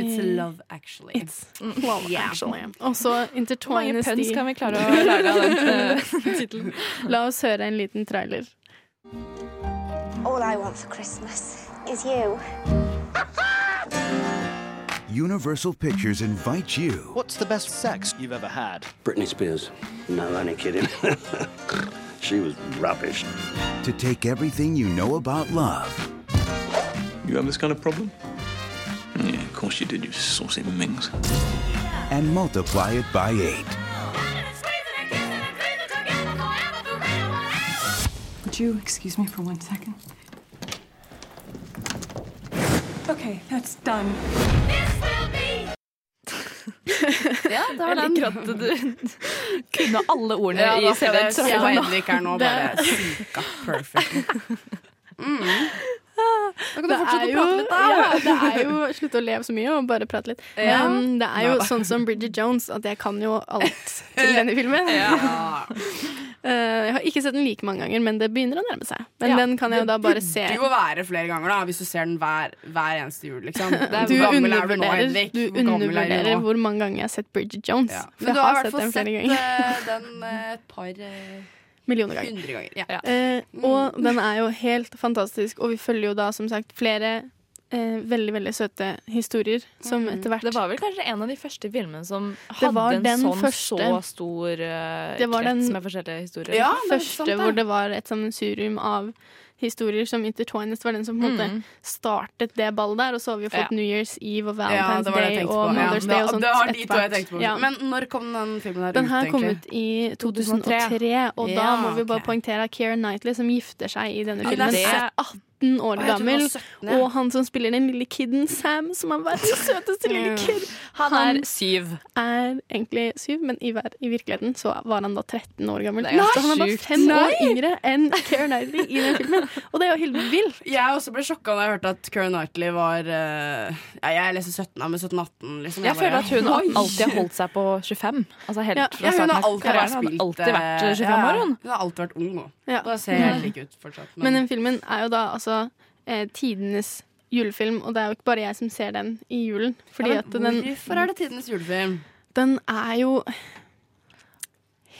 It's a love, actually. It's love, Yeah. actually. Og så Hvor mange pønsk kan vi klare å lage av den eh, tittelen? La oss høre en liten trailer. All I want for Christmas is you. Universal Pictures invites you What's the best sex you've ever had? Britney Spears. No, only kidding. she was rubbish. to take everything you know about love You have this kind of problem? Yeah, of course you did, you saucy minx. and multiply it by eight. Would you excuse me for one second? Okay, that's done. Ja, det var Jeg den. liker at du kunne alle ordene Ja, i skal CV-en. jeg hva Hedvig er nå. Bare synka perfect. Mm. Da kan du Det fortsette er å jo, prate litt, da. ja, det er jo Slutt å leve så mye og bare prate litt. Ja. Men det er jo sånn som Bridget Jones, at jeg kan jo alt til denne filmen. Ja. Eh, jeg har ikke sett den like mange ganger, men det begynner å nærme seg. Men Ja, den kan jeg da bare se. Det burde jo være flere ganger, da, hvis du ser den hver, hver eneste jul, liksom. Du er du nå, undervurderer, du Hvor er du undervurderer hvor mange ganger jeg har sett Bridget Jones. For Men du jeg har i har hvert sett fall den flere sett ganger. eh, den eh, et par uh, Millioner ganger. ganger. Ja. uh, og den er jo helt fantastisk, og vi følger jo da som sagt flere Eh, veldig veldig søte historier som mm. etter hvert Det var vel kanskje en av de første filmene som hadde en sånn første, så stor uh, krets med forskjellige historier. Ja, den første sant, hvor det var et sånn sammensurium av historier som intertwines, var den som på en mm. måte startet det ballet der. Og så har vi jo fått ja. New Year's Eve og Valentine's ja, Day og Mother's Day og sånt. Det var de to jeg tenkte på. Men når kom den filmen her den ut, her kom ut i 2003, 2003 og da må vi bare okay. poengtere Keira Knightley som gifter seg i denne filmen. Ja, det er 18 17 år Åh, gammel. 17, ja. Og han som spiller den lille kiden Sam, som er verdens søteste lille kid, han, han er syv. Er egentlig syv, men i, i, virkeligheten så var han da 13 år gammel. Nei, så han er bare fem Nei. år yngre enn Keira Knightley i den filmen. Og det er jo helt vilt. Jeg også ble sjokka da jeg hørte at Keira Knightley var uh, Ja, jeg leser 17 av, men 17-18 liksom. Jeg, jeg bare, føler at hun oi. alltid har holdt seg på 25. Altså helt ja, fra starten av karrieren. Hun har alltid vært eh, 25 år, hun. Hun har alltid vært ung òg. Ja. Da ser jeg mm. helt lik ut fortsatt. Men, men den filmen er jo da altså eh, tidenes julefilm, og det er jo ikke bare jeg som ser den i julen. Fordi ja, at den, Hvorfor er det tidenes julefilm? den er jo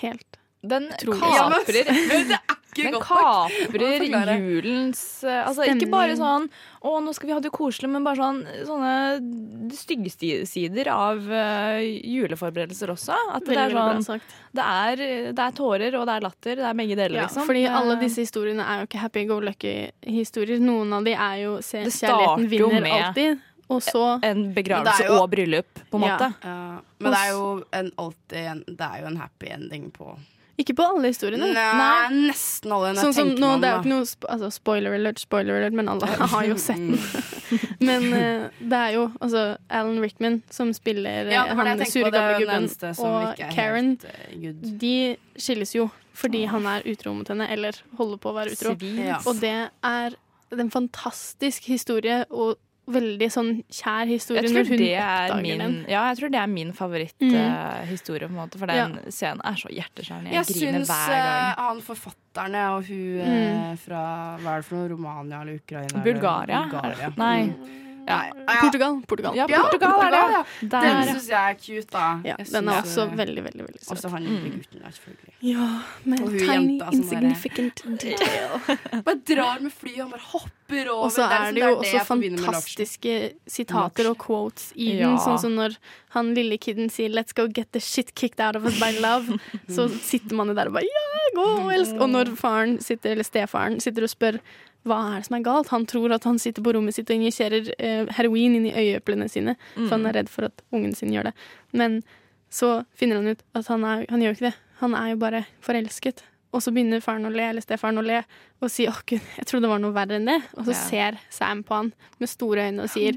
helt Den kaprer Men det er ikke Den godt kaprer julens altså, Stemning. ikke bare sånn Å, nå skal vi ha det koselig, men bare sånn sånne stygge sider av uh, juleforberedelser også. At det er sånn det er, det er tårer, og det er latter. Det er begge deler, Ja, liksom. fordi Det- alle disse historiene er jo ikke happy go lucky-historier. Noen av de er jo se, kjærligheten jo vinner med alltid. Og så En begravelse jo- og bryllup, på en Ja. måte. Ja, men det er jo en, alltid en, det er jo en happy ending på Ikke på alle historiene. Nei, nesten alle. Sånn som nå, det er jo ikke noe sp altså, spoiler alert, spoiler alert, men alle har jo sett den. men uh, det er jo altså Alan Rickman som spiller eh, Ja, han sure gamle gubben, og Karen. helt, eh. De skilles jo fordi han er utro mot henne, eller holder på å være utro. Ja. Og det er en fantastisk historie, og veldig sånn kjær historie når hun det er oppdager min, den. ja, jeg tror det er min favoritthistorie, på en måte. For den scenen er så hjerteskjærende. Jeg, Jeg griner syns hver gang. Uh, han forfatterne og hun Mm. eh, fra Hva er det for noe? Romania eller Ukraina? eller- Bulgaria? Bulgaria. Nei. Mm. Ja, ja. Portugal. Portugal. Ja, Portugal er det. ja. Der, Den syns jeg er cute, da. Ja, den er også veldig, veldig veldig søt. Og så han lille gutten der, selvfølgelig. Ja, med Og hun tiny, jenta insignificant detail. Bare drar med fly, han bare hopper over. Og så er liksom- det jo også fantastiske sitater og quotes i Ja. den. Sånn som når han lille kiden sier 'let's go get the shit kicked out of us by love', så sitter man jo der og bare 'ja, gå og elsk'. Og når faren sitter, eller stefaren sitter og spør hva er det som er galt, han tror at han sitter på rommet sitt og injiserer eh, heroin inn i øyeeplene sine, for han er redd for at ungen sin gjør det. Men så finner han ut at han, er, han gjør ikke det. Han er jo bare forelsket. Og så begynner faren å le, eller stefaren å le, og si 'Å, gud, jeg trodde det var noe verre enn det'. Og så Ja. ser Sam på han med store øyne og sier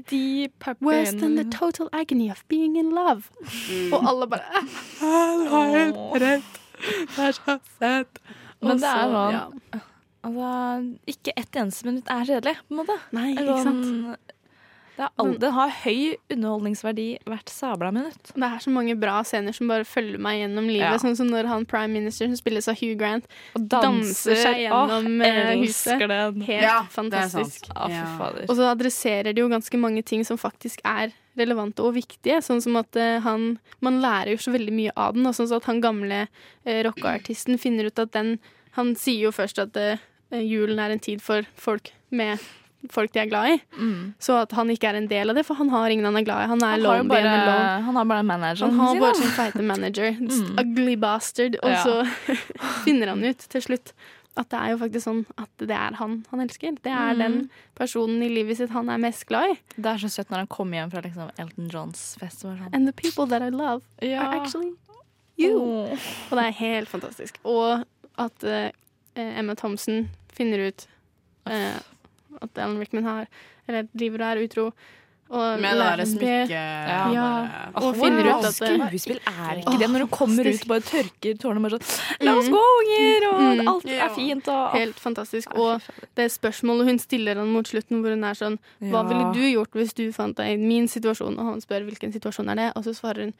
Worse than the total agony of being in love. Og alle bare «Ah, Han har helt rett. Det er så søtt. Men det er så- sånn ja. Altså, ikke ett eneste minutt er kjedelig, på en måte. Nei, ikke sant. sånn- Det, har aldri det har høy underholdningsverdi hvert sabla minutt. Det er så mange bra scener som bare følger meg gjennom livet. Ja. Sånn som når han prime minister, som spilles av Hugh Grant, Og danser seg gjennom Åh, eh, huset. den. Helt Ja, fantastisk. sant. Ja. Og så adresserer de jo ganske mange ting som faktisk er relevante og viktige. Sånn som at eh, han Man lærer jo så veldig mye av den. Og sånn som at han gamle eh, rockeartisten finner ut at den Han sier jo først at julen er en tid for folk med folk de er glad i. Mm. Så at han ikke er en del av det, for han har ingen han er glad i. Han er Han lonely bare, alone. han har bare manageren Han har sin, bare feite manager. Mm. Ugly bastard. Og Ja. så finner han ut til slutt at det er jo faktisk sånn at det er han han elsker. Det er Mm. den personen i livet sitt han er mest glad i. Det er så søtt når han kommer hjem fra liksom Elton Johns fest. Sånn. And the people that I love Ja. are actually you. Oh. Og det er helt fantastisk. Og at uh, Emma Thompson finner ut eh, at Alan Rickman har Eller driver og er utro. Og Med det derre smykket Ja, ja, og Åh, finner wow, ut at Skuespill er ikke det. Når du kommer fantastisk. ut, bare tørker tårene bare sånn La oss gå, unger! Og Mm. alt er fint. Og, Helt fantastisk. Og det spørsmålet hun stiller han mot slutten, hvor hun er sånn Hva ville du gjort hvis du fant deg i min situasjon? Og han spør hvilken situasjon er det, og så svarer hun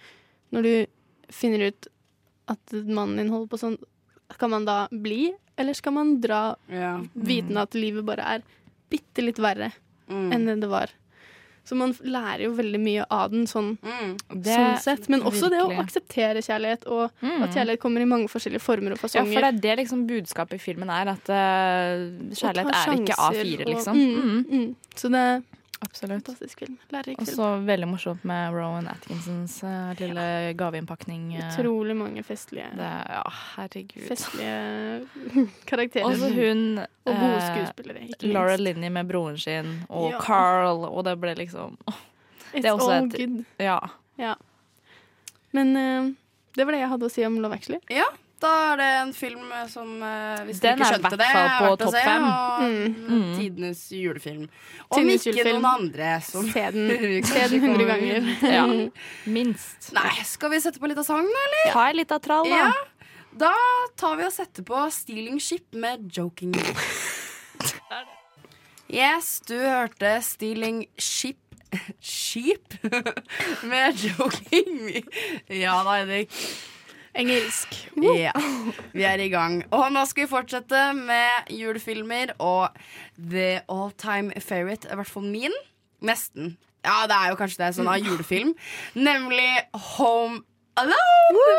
Når du finner ut at mannen din holder på sånn Skal man da bli, eller skal man dra Ja. vitende at livet bare er bitte litt verre Mm. enn det det var? Så man lærer jo veldig mye av den sånn, Mm. Det- sånn sett. Men også det å akseptere kjærlighet, og Mm. at kjærlighet kommer i mange forskjellige former og fasonger. Ja, for det er det liksom budskapet i filmen er, at uh, kjærlighet Og er ikke A4, og- liksom. Mm, Mm. mm. Så det Absolutt. fantastisk film. Lærerik Og film. så veldig morsomt med Rowan Atkinsons uh, lille gaveinnpakning. eh. Utrolig mange festlige, Det, ja, herregud. festlige karakterer. Og så hun Og gode eh, skuespillere, ikke Laura minst. Linney med broren sin, og Ja. Carl, og det ble liksom oh. It's Det også all et- good. Ja. Ja. Men uh, det var det jeg hadde å si om Love Actually. Ja, da er det en film eh, som, eh, hvis Den er ikke skjønte det, er på verdt å topp se, fem. og Mm. tidenes julefilm. Om Tidenes ikke julefilm. noen andre som Se den, se den ganger. ja. Minst. Nei, skal vi sette på litt av sangen, eller? Ta en liten trall, da. Ja. Da tar vi og setter på Stealing Ship med Joking Yes, du hørte Stealing Ship Sheep med Joking Ja da, Henrik. Engelsk. Ja, vi er i gang. Og nå skal vi fortsette med julefilmer og the all time favorite, i hvert fall min. Nesten. Ja, det er jo kanskje det, sånn av julefilm. Nemlig Home Alone!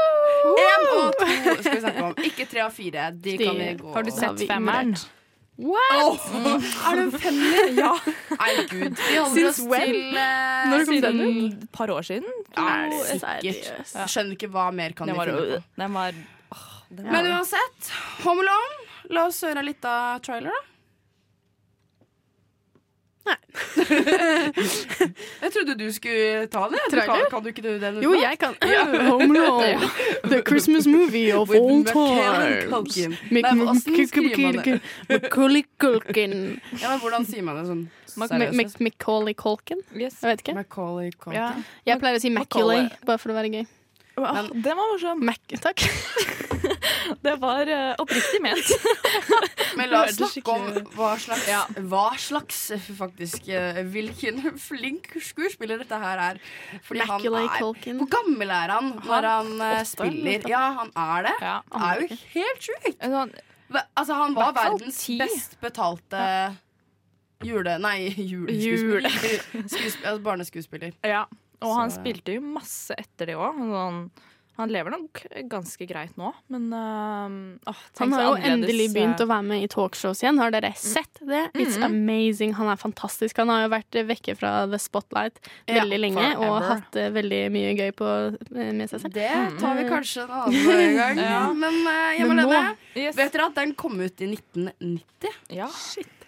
Én og to skal vi snakke om. Ikke tre og fire. De kan vi gå Har du sett vi femmeren? Oh. Er du en femmer? Ja. Nei, gud. Vi holder oss til uh, siden-? Et par år siden? Ja, Er sikkert. Ja. Skjønner ikke hva mer kan de finne på. den var åh, den Men uansett, Home Alone. La oss høre litt av trailer, da. Nei. jeg trodde du skulle ta det. Du kan, kan du ikke du den? Jo, jeg kan. Home Alone. The Christmas movie of With all times. det? Macaulay Culkin. Ja, men Hvordan sier man det sånn Macaulay Culkin? Jeg vet ikke. Macaulay Culkin. Jeg pleier å si Macaulay, bare for å være gøy. Åh, det var morsomt. Mac, takk. Det var eh, oppriktig ment. Men la oss snakke om hva slags, hva slags faktisk eh, Hvilken flink skuespiller dette her er. Fordi han er Culkin. Hvor gammel er han når Han- han eh, spiller? Ja, han er det. Ja, Han er jo helt sjukt. Altså, han var verdens ti. best betalte jule... Nei, juleskuespiller. Jule. altså, barneskuespiller. ja. Og han Så- spilte jo masse etter det òg. Han, han lever nok ganske greit nå, men uh, åh, Han har jo endelig begynt eh, å være med i talkshows igjen. Har dere sett det? It's Mhm. amazing. Han er fantastisk. Han har jo vært vekke fra The Spotlight Ja, veldig lenge og hatt eh, veldig mye gøy på, eh, med seg selv. Det tar vi kanskje en annen gang. Ja. Men uh, må nå- yes. Vet dere at den kom ut i 1990? Ja.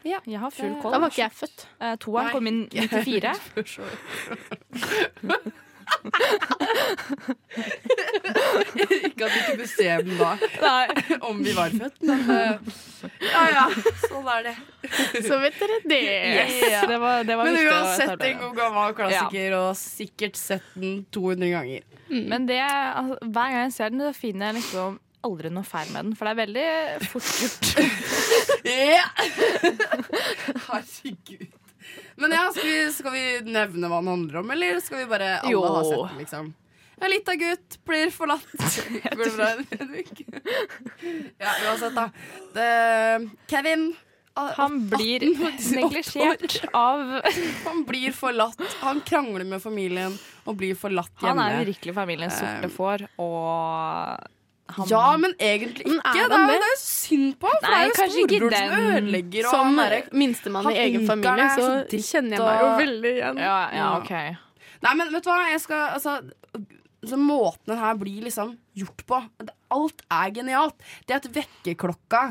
Ja. Jeg har full koll. Da var ikke jeg født. Uh, Toeren kom inn 94. ikke at vi kunne se den da, Nei. om vi var født, men uh, ja ja, sånn er det. Så vet dere det. Yes. Det var, det var Men uansett en god gammel klassiker, og sikkert sett den 200 ganger. Men det, altså, hver gang jeg ser den, så finner jeg liksom aldri noe feil med den. For det er veldig fort gjort. Ja! Herregud. Men ja, skal vi, skal vi nevne hva den handler om, eller skal vi bare alle Jo. ha sett den, liksom? En lita gutt blir forlatt. Går det bra, Henrik? Ja, uansett, da. Det, Kevin Han blir 18, neglisjert av Han blir forlatt. Han krangler med familien og blir forlatt hjemme. Han er virkelig familiens sorte Um, får, og han Ja, men egentlig ikke. Men er det, han er, det? er jo synd på ham, for Nei, det er jo storebror som ødelegger. Og Som minstemann i egen familie, så så dritt, kjenner jeg meg jo veldig igjen. Ja, ja, okay. Nei, men vet du hva? Jeg skal, altså, så måten den her blir liksom gjort på Alt er genialt. Det at vekkerklokka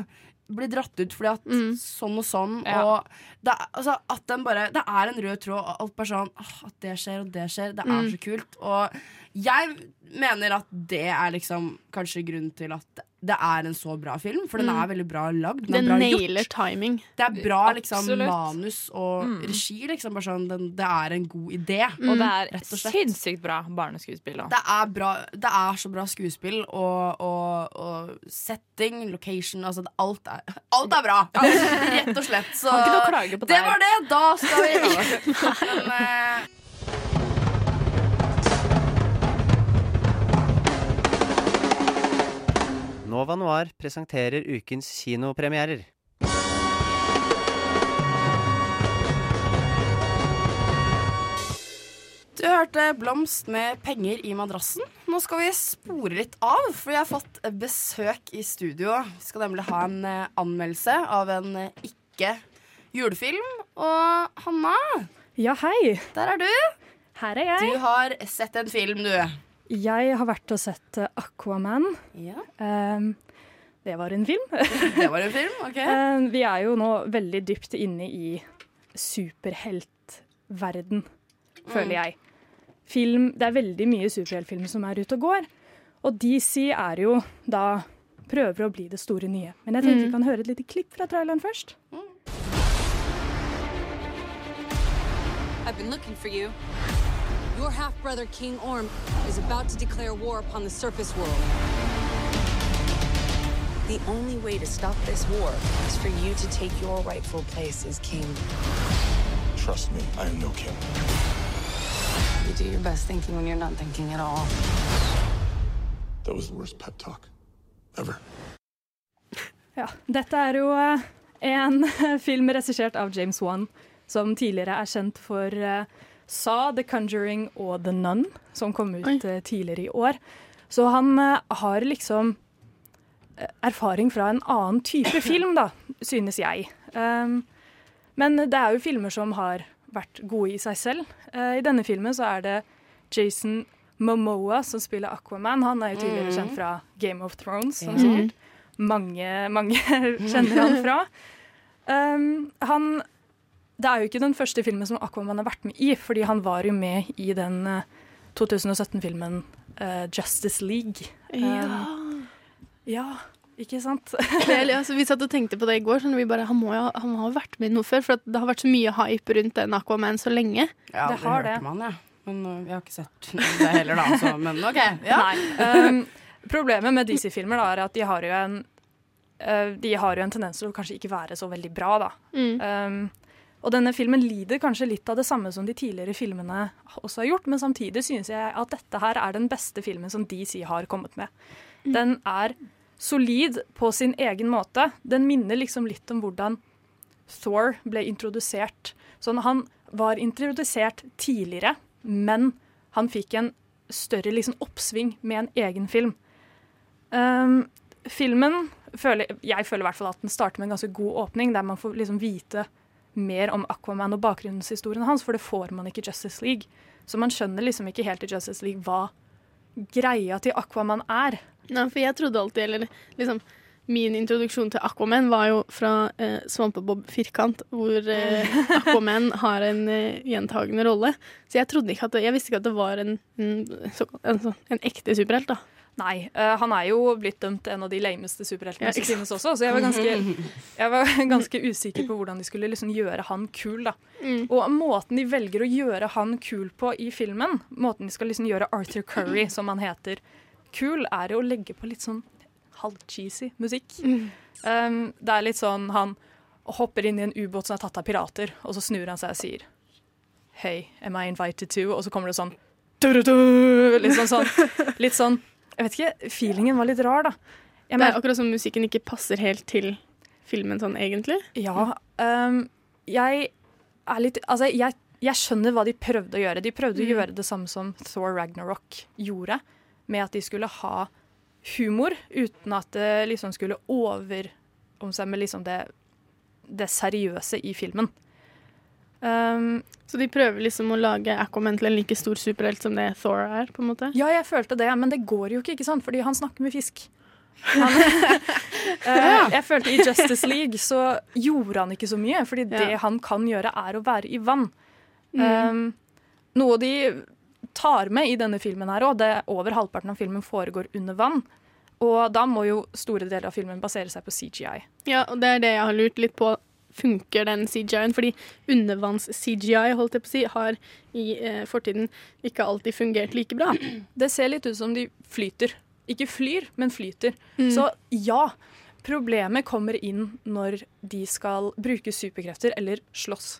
blir dratt ut fordi at sånn og sånn, Ja. og det, altså, at den bare Det er en rød tråd, og alt bare sånn At det skjer, og det skjer. Det er så kult. Og jeg mener at det er liksom kanskje grunnen til at det er en så bra film, for den er veldig bra lagd. Den Den er bra nailer gjort. timing. Det er bra liksom, manus og regi. Liksom, bare sånn, den, det er en god idé. Og det er Rett og slett. sinnssykt bra barneskuespill. Det er, bra, det er så bra skuespill og, og, og setting, location altså alt, er, alt er bra! Rett og slett. Så Kan ikke noe klage på det var det. Da skal vi. Men, Nova Noir presenterer ukens kinopremierer. Du hørte Blomst med penger i madrassen. Nå skal vi spore litt av, for vi har fått besøk i studio. Vi skal nemlig ha en eh, anmeldelse av en eh, ikke julefilm. Og Hanna, Ja, hei. der er du. Her er jeg. Du har sett en film, du. Jeg har vært og sett eh, Aquaman. Ja. Um, det var en film. Det var en film, ok. Um, vi er jo nå veldig dypt inne i superheltverden, føler Mm. jeg. Film, det er veldig mye superheltfilmer som er ute og går. Og DC er jo da prøver å bli det store nye. Men jeg tenkte Mm. vi kan høre et lite klipp fra traileren først. I've been looking for you. Your half brother, King Orm, is about to declare war upon the surface world. The only way to stop this war is for you to take your rightful place as king. Trust me, I am no king. You do your best thinking when you're not thinking at all. That was the worst pep talk ever. Ja, dette er jo eh, en film regissert av James Wan, som tidligere er kjent for eh, Saw, The Conjuring og The Nun, som kom ut Oi. tidligere i år. Så han eh, har liksom eh, erfaring fra en annen type film, da, synes jeg. Um, men det er jo filmer som har vært gode i seg selv. Uh, I denne filmen så er det Jason Momoa som spiller Aquaman. Han er jo tidligere Mhm. kjent fra Game of Thrones, som sikkert mange, mange kjenner han fra. Um, han Det er jo ikke den første filmen som Aquaman har vært med i, fordi han var jo med i den eh, 2017-filmen uh, Justice League. Um, ja, ikke sant? Det, altså, vi satt og tenkte på det i går. Sånn, vi bare, han, må jo, han vært med i noe før, for at det har vært så mye hype rundt den Aquaman så lenge. Ja, Det har hørte det. Man, ja. Men uh, jeg har ikke sett det heller, da. Så, men OK. Ja. Um, problemet med DC-filmer da, er at de har jo en uh, De har jo en tendens til å kanskje ikke være så veldig bra, da. Um, og denne filmen lider kanskje litt av det samme som de tidligere filmene også har gjort, men samtidig synes jeg at dette her er den beste filmen som DC har kommet med. Den er solid på sin egen måte. Den minner liksom litt om hvordan Thor ble introdusert. Sånn, han var introdusert tidligere, men han fikk en større liksom, oppsving med en egen film. Um, filmen føler, Jeg føler i hvert fall at den starter med en ganske god åpning, der man får liksom vite mer om Aquaman og bakgrunnshistorien hans, for det får man ikke i Justice League. Så man skjønner liksom ikke helt i Justice League hva greia til Aquaman er. Nei, for jeg trodde alltid, eller liksom Min introduksjon til Aquaman var jo fra eh, Svampebob Firkant, hvor eh, Aquaman har en eh, gjentagende rolle. Så jeg trodde ikke det, jeg visste ikke at det var en, en, en, sånn- en ekte superhelt. da. Nei, Uh, han er jo blitt dømt en av de lameste superheltene Ja, som finnes også, så jeg var ganske, jeg var ganske usikker på hvordan de skulle liksom gjøre han kul. da. Mm. Og måten de velger å gjøre han kul på i filmen, måten de skal liksom gjøre Arthur Curry, som han heter, kul, er jo å legge på litt sånn halvcheesy musikk. Um, det er litt sånn han hopper inn i en ubåt som er tatt av pirater, og så snur han seg og sier Hey, am I invited to? Og så kommer det sånn Litt sånn, sånn, litt sånn Jeg vet ikke, feelingen var litt rar, da. Jeg det er akkurat som musikken ikke passer helt til filmen sånn egentlig. Ja. Um, jeg er litt Altså, jeg, jeg skjønner hva de prøvde å gjøre. De prøvde å Mm. gjøre det samme som Thor Ragnarok gjorde, med at de skulle ha humor uten at det liksom skulle over om seg med liksom det, det seriøse i filmen. Um, Så de prøver liksom å lage Aquaman til en like stor superhelt som det Thor er? på en måte? Ja, jeg følte det, men det går jo ikke, ikke sant? Fordi han snakker med fisk. Han, uh, jeg følte I Justice League så gjorde han ikke så mye, fordi det han kan gjøre, er å være i vann. Um, noe de tar med i denne filmen her òg, det er over halvparten av filmen foregår under vann. Og da må jo store deler av filmen basere seg på CGI. Ja, og det er det jeg har lurt litt på. Funker den CGI-en? Fordi undervanns-CGI holdt jeg på å si, har i eh, fortiden ikke alltid fungert like bra. Det ser litt ut som de flyter. Ikke flyr, men flyter. Mm. Så ja, problemet kommer inn når de skal bruke superkrefter eller slåss.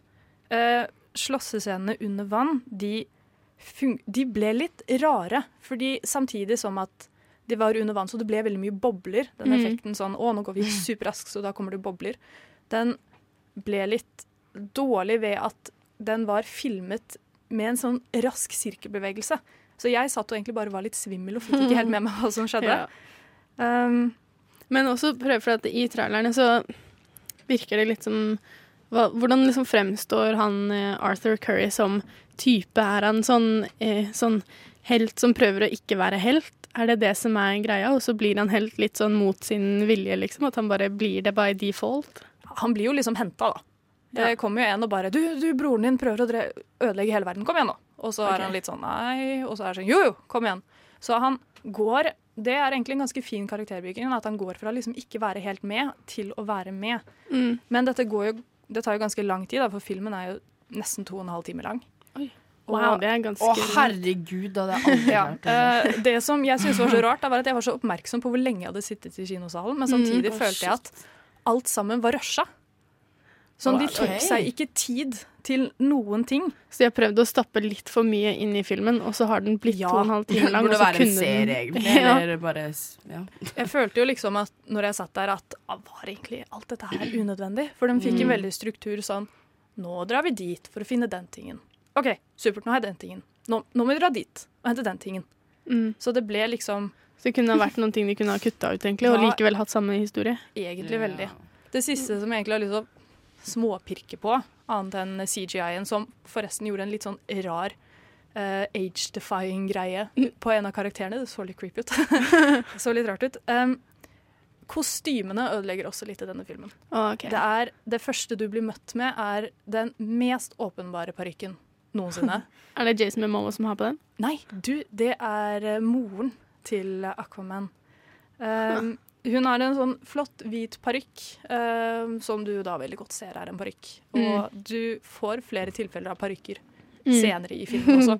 Eh, slåssescenene under vann, de, de ble litt rare. Fordi samtidig som at det var under vann, så det ble veldig mye bobler. Den Mm. effekten sånn Å, nå går vi superraskt, så da kommer det bobler. Den ble litt dårlig ved at den var filmet med en sånn rask sirkelbevegelse. Så jeg satt og egentlig bare var litt svimmel og fikk ikke helt med meg hva som skjedde. Ja. Um, Men også prøv for at i trailerne så virker det litt som hva, Hvordan liksom fremstår han eh, Arthur Curry som type? Er han sånn, eh, sånn helt som prøver å ikke være helt? Er det det som er greia? Og så blir han helt litt sånn mot sin vilje, liksom? At han bare blir det by default? Han blir jo liksom henta, da. Det kommer jo en og bare du, du, broren din prøver å ødelegge hele verden. Kom igjen, nå. Og så okay. er han litt sånn nei, og så er det sånn jo, jo, kom igjen. Så han går Det er egentlig en ganske fin karakterbygging, at han går fra liksom ikke være helt med til å være med. Mm. Men dette går jo Det tar jo ganske lang tid, da, for filmen er jo nesten to og en halv time lang. Wow, det er ganske Å, herregud, det hadde jeg aldri Ja, klart. eh, det som jeg syntes var så rart, da, var at jeg var så oppmerksom på hvor lenge jeg hadde sittet i kinosalen, men samtidig Mm. Følte jeg at alt sammen var rusha. Sånn, de tok seg ikke tid til noen ting. Så de har prøvd å stappe litt for mye inn i filmen, og så har den blitt Ja. to og en halv time lang. Burde og så være en serie, den- egentlig. Ja. Eller bare ja. Jeg følte jo liksom at når jeg satt der, at ah, var egentlig alt dette her unødvendig? For de fikk en Mm. veldig struktur sånn Nå drar vi dit for å finne den tingen. OK, supert, nå har jeg den tingen. Nå, nå må vi dra dit og hente den tingen. Mm. Så det ble liksom Så det kunne ha vært noen ting de kunne ha kutta ut, egentlig, og likevel hatt samme historie. Egentlig veldig. Det siste som jeg egentlig har lyst til å småpirke på, annet enn CGI-en, som forresten gjorde en litt sånn rar uh, age-defying greie på en av karakterene. Det så litt creepy ut. det så litt rart ut. Um, kostymene ødelegger også litt i denne filmen. Okay. Det, er, det første du blir møtt med, er den mest åpenbare parykken noensinne. Er det Jason Memoa som har på den? Nei, du, det er eh, moren til Aquaman. Um, hun har en sånn flott hvit parykk, um, som du da veldig godt ser er en parykk. Og du får flere tilfeller av parykker Mm. senere i filmen også.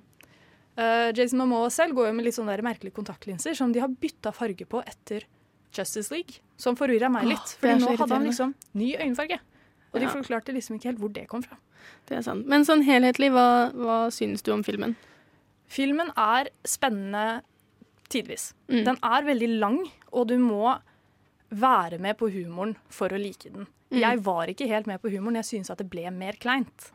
Uh, Jason Momoa selv går jo med litt sånne merkelige kontaktlinser som de har bytta farge på etter Justice League, som forvirra meg litt. Oh, er nå hadde han liksom ny øyenfarge. Og de Ja. forklarte liksom ikke helt hvor det kom fra. Det er sant. Men sånn helhetlig, hva, hva syns du om filmen? Filmen er spennende tidvis. Mm. Den er veldig lang, og du må være med på humoren for å like den. Mm. Jeg var ikke helt med på humoren, jeg synes at det ble mer kleint.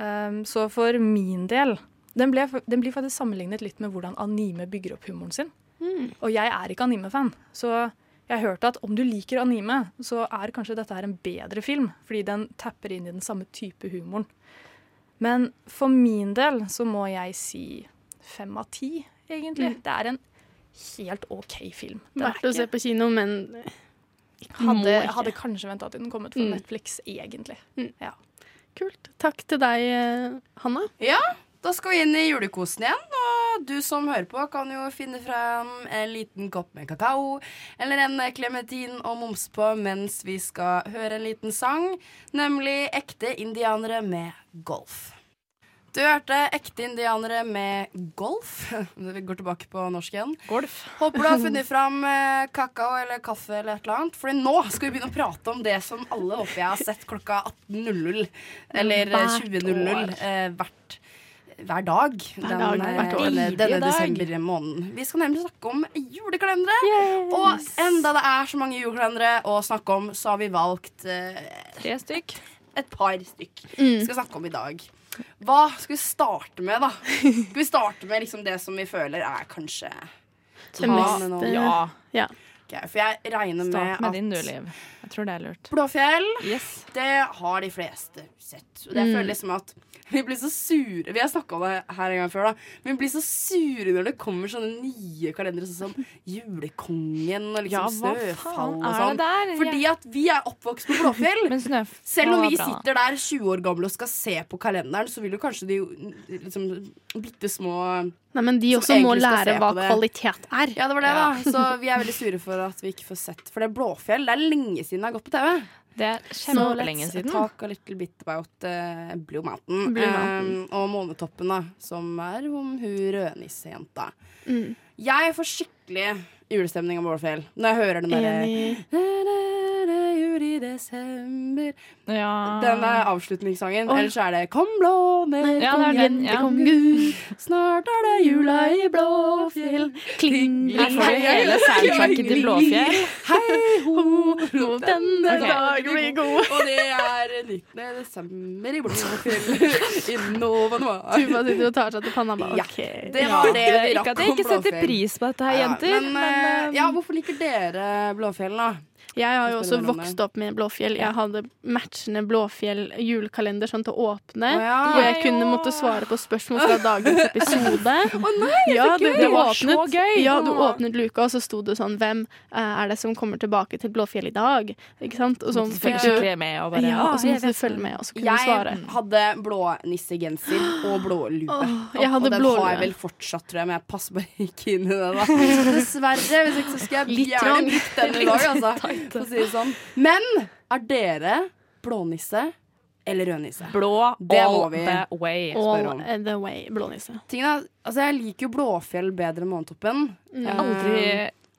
Um, så for min del den, ble, den blir faktisk sammenlignet litt med hvordan anime bygger opp humoren sin. Mm. Og jeg er ikke anime-fan, så jeg hørte at om du liker anime, så er kanskje dette her en bedre film, fordi den tapper inn i den samme type humoren. Men for min del så må jeg si fem av ti, egentlig. Mm. Det er en helt OK film. Den er Verdt å se på kino, men hadde, ikke. hadde kanskje venta til den kom ut på Mm. Netflix, egentlig. Ja. Kult. Takk til deg, eh, Hanna. Ja, da skal vi inn i julekosen igjen. Og du som hører på, kan jo finne frem en liten kopp med kakao eller en klementin å momse på mens vi skal høre en liten sang, nemlig Ekte indianere med golf. Du hørte Ekte indianere med golf. Vi går tilbake på norsk igjen. Golf. Håper du har funnet fram eh, kakao eller kaffe eller et eller annet. For nå skal vi begynne å prate om det som alle håper jeg har sett klokka 18.00. Eller eh, 20.00 eh, hvert hver dag, Hver den, dag, eh, hvert år. denne, denne desember-måneden. Vi skal nemlig snakke om julekalendere. Og enda det er så mange julekalendere å snakke om, så har vi valgt eh, Tre stykk. et par stykk Mm. vi skal snakke om i dag. Hva skal vi starte med, da? Skal vi starte med liksom det som vi føler er kanskje Det meste. Ja. Ja. Okay, For jeg regner med Start med at din, du, Liv. Jeg tror det er lurt. Blåfjell, Yes. det har de fleste sett. Og det Mm. føler liksom at vi blir så sure Vi har snakka om det her en gang før, da. Men vi blir så sure når det kommer sånne nye kalendere, sånn som Julekongen og liksom Snøfall og sånn. det? Fordi at vi er oppvokst på Blåfjell. Selv om vi sitter der 20 år gamle og skal se på kalenderen, så vil jo kanskje de liksom bitte små Nei, men de også må lære hva kvalitet er. Ja, det var det, da. Så vi er veldig sure for at vi ikke får sett For det er Blåfjell. Det er lenge siden jeg har gått på TV. Det er Så kjempelenge let's siden. talk a little bit about uh, Blue Mountain. Blue Mountain. Um, og Månetoppen, da, som er om hun rødnissejenta. Mm. Jeg får skikkelig julestemning av Blåfjell når jeg hører den derre. «Da-da-da, juli, desember Ja. Den er avslutningssangen. Oh. Ellers er det Kom blå ned, Ja, er jente, ja. kom Gud. Snart er det jula i Blåfjell. Kling, Her får du hele soundtracket til Blåfjell. Hei ho, rop denne okay. dag blir god. Og det er 19. desember i Blåfjell. I Nova Noir. Tuva sitter og tar seg til panna. Bare, Ja, det var det vi Ikke rakk at jeg ikke setter pris på dette her, jenter. Men, men, eh, eh, ja, hvorfor liker dere Blåfjell, da? Jeg har jo også det vokst opp med Blåfjell. Jeg hadde matchende Blåfjell julekalender sånn til å åpne. Oh, ja. Hvor jeg kunne måtte svare på spørsmål fra dagens episode. ja, så gøy! Det var så gøy! Ja, du åpnet luka, og så sto det sånn Hvem eh, er det som kommer tilbake til Blåfjell i dag? Ikke sant? Og så Måtte du følge med og bare, Ja, og så «Å, måtte du følge med, og så kunne du Jeg hadde blånissegenser og blålue. Oh, jeg og den blå har jeg vel fortsatt, tror jeg, men jeg passer bare ikke inn i det. da Dessverre. Hvis ikke så skal jeg gjerne trang. den i dag, altså. For å si det sånn. Men er dere blånisse eller rødnisse? Blå Det all vi the way. All the way, blånisse. Tingen er, altså Jeg liker jo Blåfjell bedre enn Månetoppen. Jeg har aldri,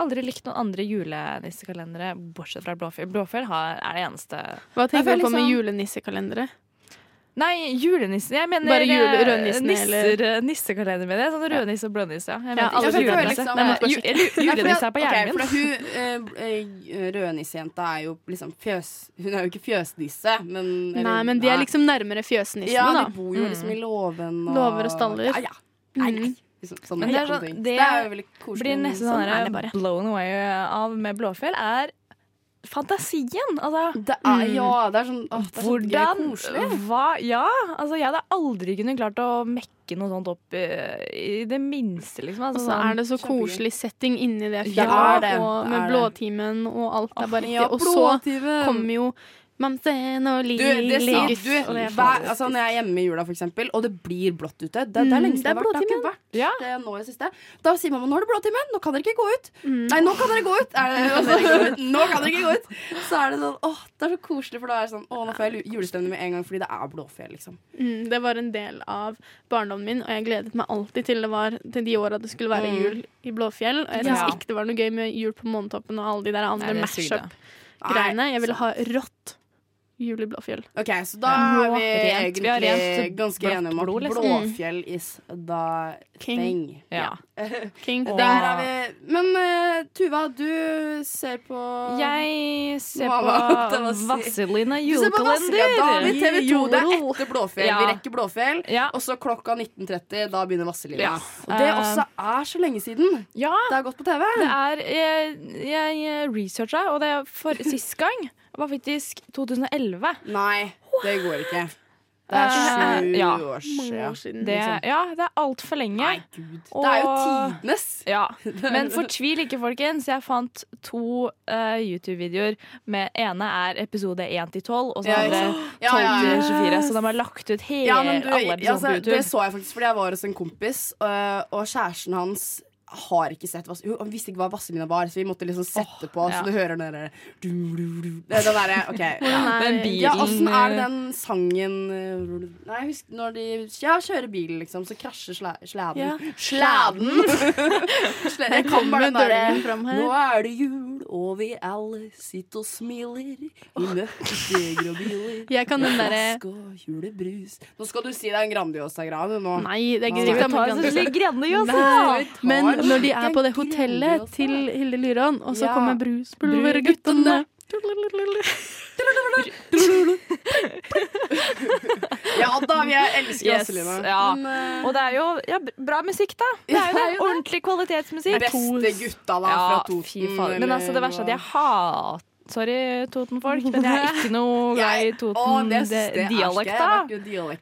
aldri likt noen andre julenissekalendere bortsett fra Blåfjell. Blåfjell har, er det eneste Hva tenker du på med liksom- julenissekalendere? Nei, julenissen. Jeg mener Bare jule- eh, rødnissen, nisser, eller- eh, Nissekalender med det. Sånn rødnisse og blånisse. Ja. Ja, alle julenisse. liksom- Nei, Julenisse er på hjernen min. Okay, hun eh, Rødnissejenta er jo liksom fjøs... Hun er jo ikke fjøsnisse, men eller- Nei, men de er liksom nærmere fjøsnissene, Ja, da. de bor jo liksom i låven og Låver og staller. Ja, ja. Nei, nei. Sånn, sånne det er sånn, det, det er jo veldig koselig. blir nesten sånn sånn blown away av med Blåfjell, er fantasien. Altså, Det er, ja, det er sånn åh, det er så gøy Hvordan koselig. Hva? Ja, altså jeg hadde aldri kunne klart å mekke noe sånt opp i, i det minste, liksom. Og Altså, så sånn- er det så koselig setting inni det fjellet, det det. og med blåtimen og alt er bare Ja, riktig. Og så kommer jo Mamsen og Du, det sier du, det hver, altså Når jeg er hjemme i jula, for eksempel, og det blir blått ute Det, det er Mm, lengst det det har vært. Det har ikke vært det nå i siste. Da sier mamma nå er det blåtimen, nå kan dere ikke gå ut. Nei, nå kan dere gå ut! Er det, altså, nå kan dere ikke gå ut! Så er det sånn, åh, det er så koselig, for da er det sånn Åh, nå får jeg julestemning med en gang fordi det er blåfjell, liksom. Mm, det var en del av barndommen min, og jeg gledet meg alltid til det var til de åra det skulle være Mm. jul i Blåfjell. Og jeg Ja. ikke det var noe gøy med jul på Månetoppen og alle de der andre mashup-greiene. Jeg ville ha rått jul i Blåfjell. OK, så da er vi Rent. Vi er rent ganske enige om at liksom. blåfjell is the King. thing. Ja. King. Der er vi. Men uh, Tuva, du ser på Jeg ser på? Vazelina julekalender. Da har vi TV 2. Det er etter Blåfjell. Ja. Vi rekker Blåfjell. Ja. Og så klokka 19.30, da begynner Vazelina. Ja. Og det Eh, også er så lenge siden. Ja, Det har gått på TV. det er Jeg, jeg researcha, og det er for sist gang var faktisk 2011. Nei, det går ikke. Det Eh, er sju ja. år siden. siden. Det, liksom. ja, det er altfor lenge. Nei, gud. Det er jo Og- tidenes. Ja. Men fortvil ikke, folkens. Jeg fant to uh, YouTube-videoer. Med ene er episode 1 til 12, og så andre 12 sant? Ja, ja, ja. til 24. Så de har lagt ut hele, Ja, du, alle episodene altså, på det så jeg faktisk fordi jeg var hos en kompis, og, og kjæresten hans har ikke sett Vas- Hun visste ikke hva Vazelina var, så vi måtte liksom sette på, ja. så du hører den derre du, du, du. Det er Den derre OK. Ja. Den bilen Ja, åssen er det den sangen eh, Nei, husk når de ja, kjører bilen, liksom, så krasjer sla, slæden. Ja. Sladen! Jeg kan bare den kommer derre fram her. Nå er det jul, og vi alle sitter og smiler i mørke steger og biler. Jeg kan den derre julebrus. Nå skal du si det er en Grandiosa-greie, du nå. Nei, det er ikke Grandiosa! Men en når de er på det hotellet til Hilde Lyron, og så Ja. kommer bruspulverguttene Ja da, vi elsker Yes, Vazelina. ja. Eh, Og det er jo ja, bra musikk, da. Det er jo det. Ordentlig kvalitetsmusikk. beste gutta da Ja, fra Toten. Men altså, det verste er at jeg hater Sorry, Toten-folk, men jeg er ikke noe glad i Toten-dialekta.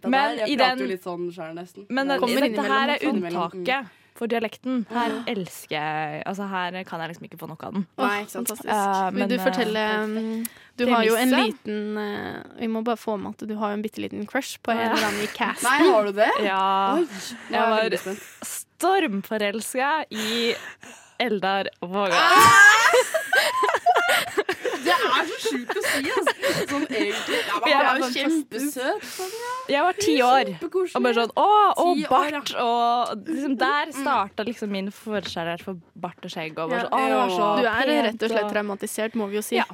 Men i den- sånn. Men Det dette her er sånn. unntaket for dialekten. Her elsker jeg Altså, her kan jeg liksom ikke få nok av den. Nei, ikke sant. Fantastisk. Vil men, du eh, fortelle um, Du har jo en liten uh, Vi må bare få med at du har jo en bitte liten crush på en eller annen i casten. Nei, har du det? Ja. Oi, Jeg var stormforelska i Eldar Våga. Ah! Det er så sjukt å si, altså. Sånn egentlig. Ja, Jeg var er jo kjempesøt. Sånn, ja. Jeg var ti år. Og bare sånn, å, og bart. Og liksom der starta liksom min forkjærlighet for bart og skjegg. Og bare sånn, å, det var så Du er pent, rett og slett traumatisert, må vi jo si. Ja.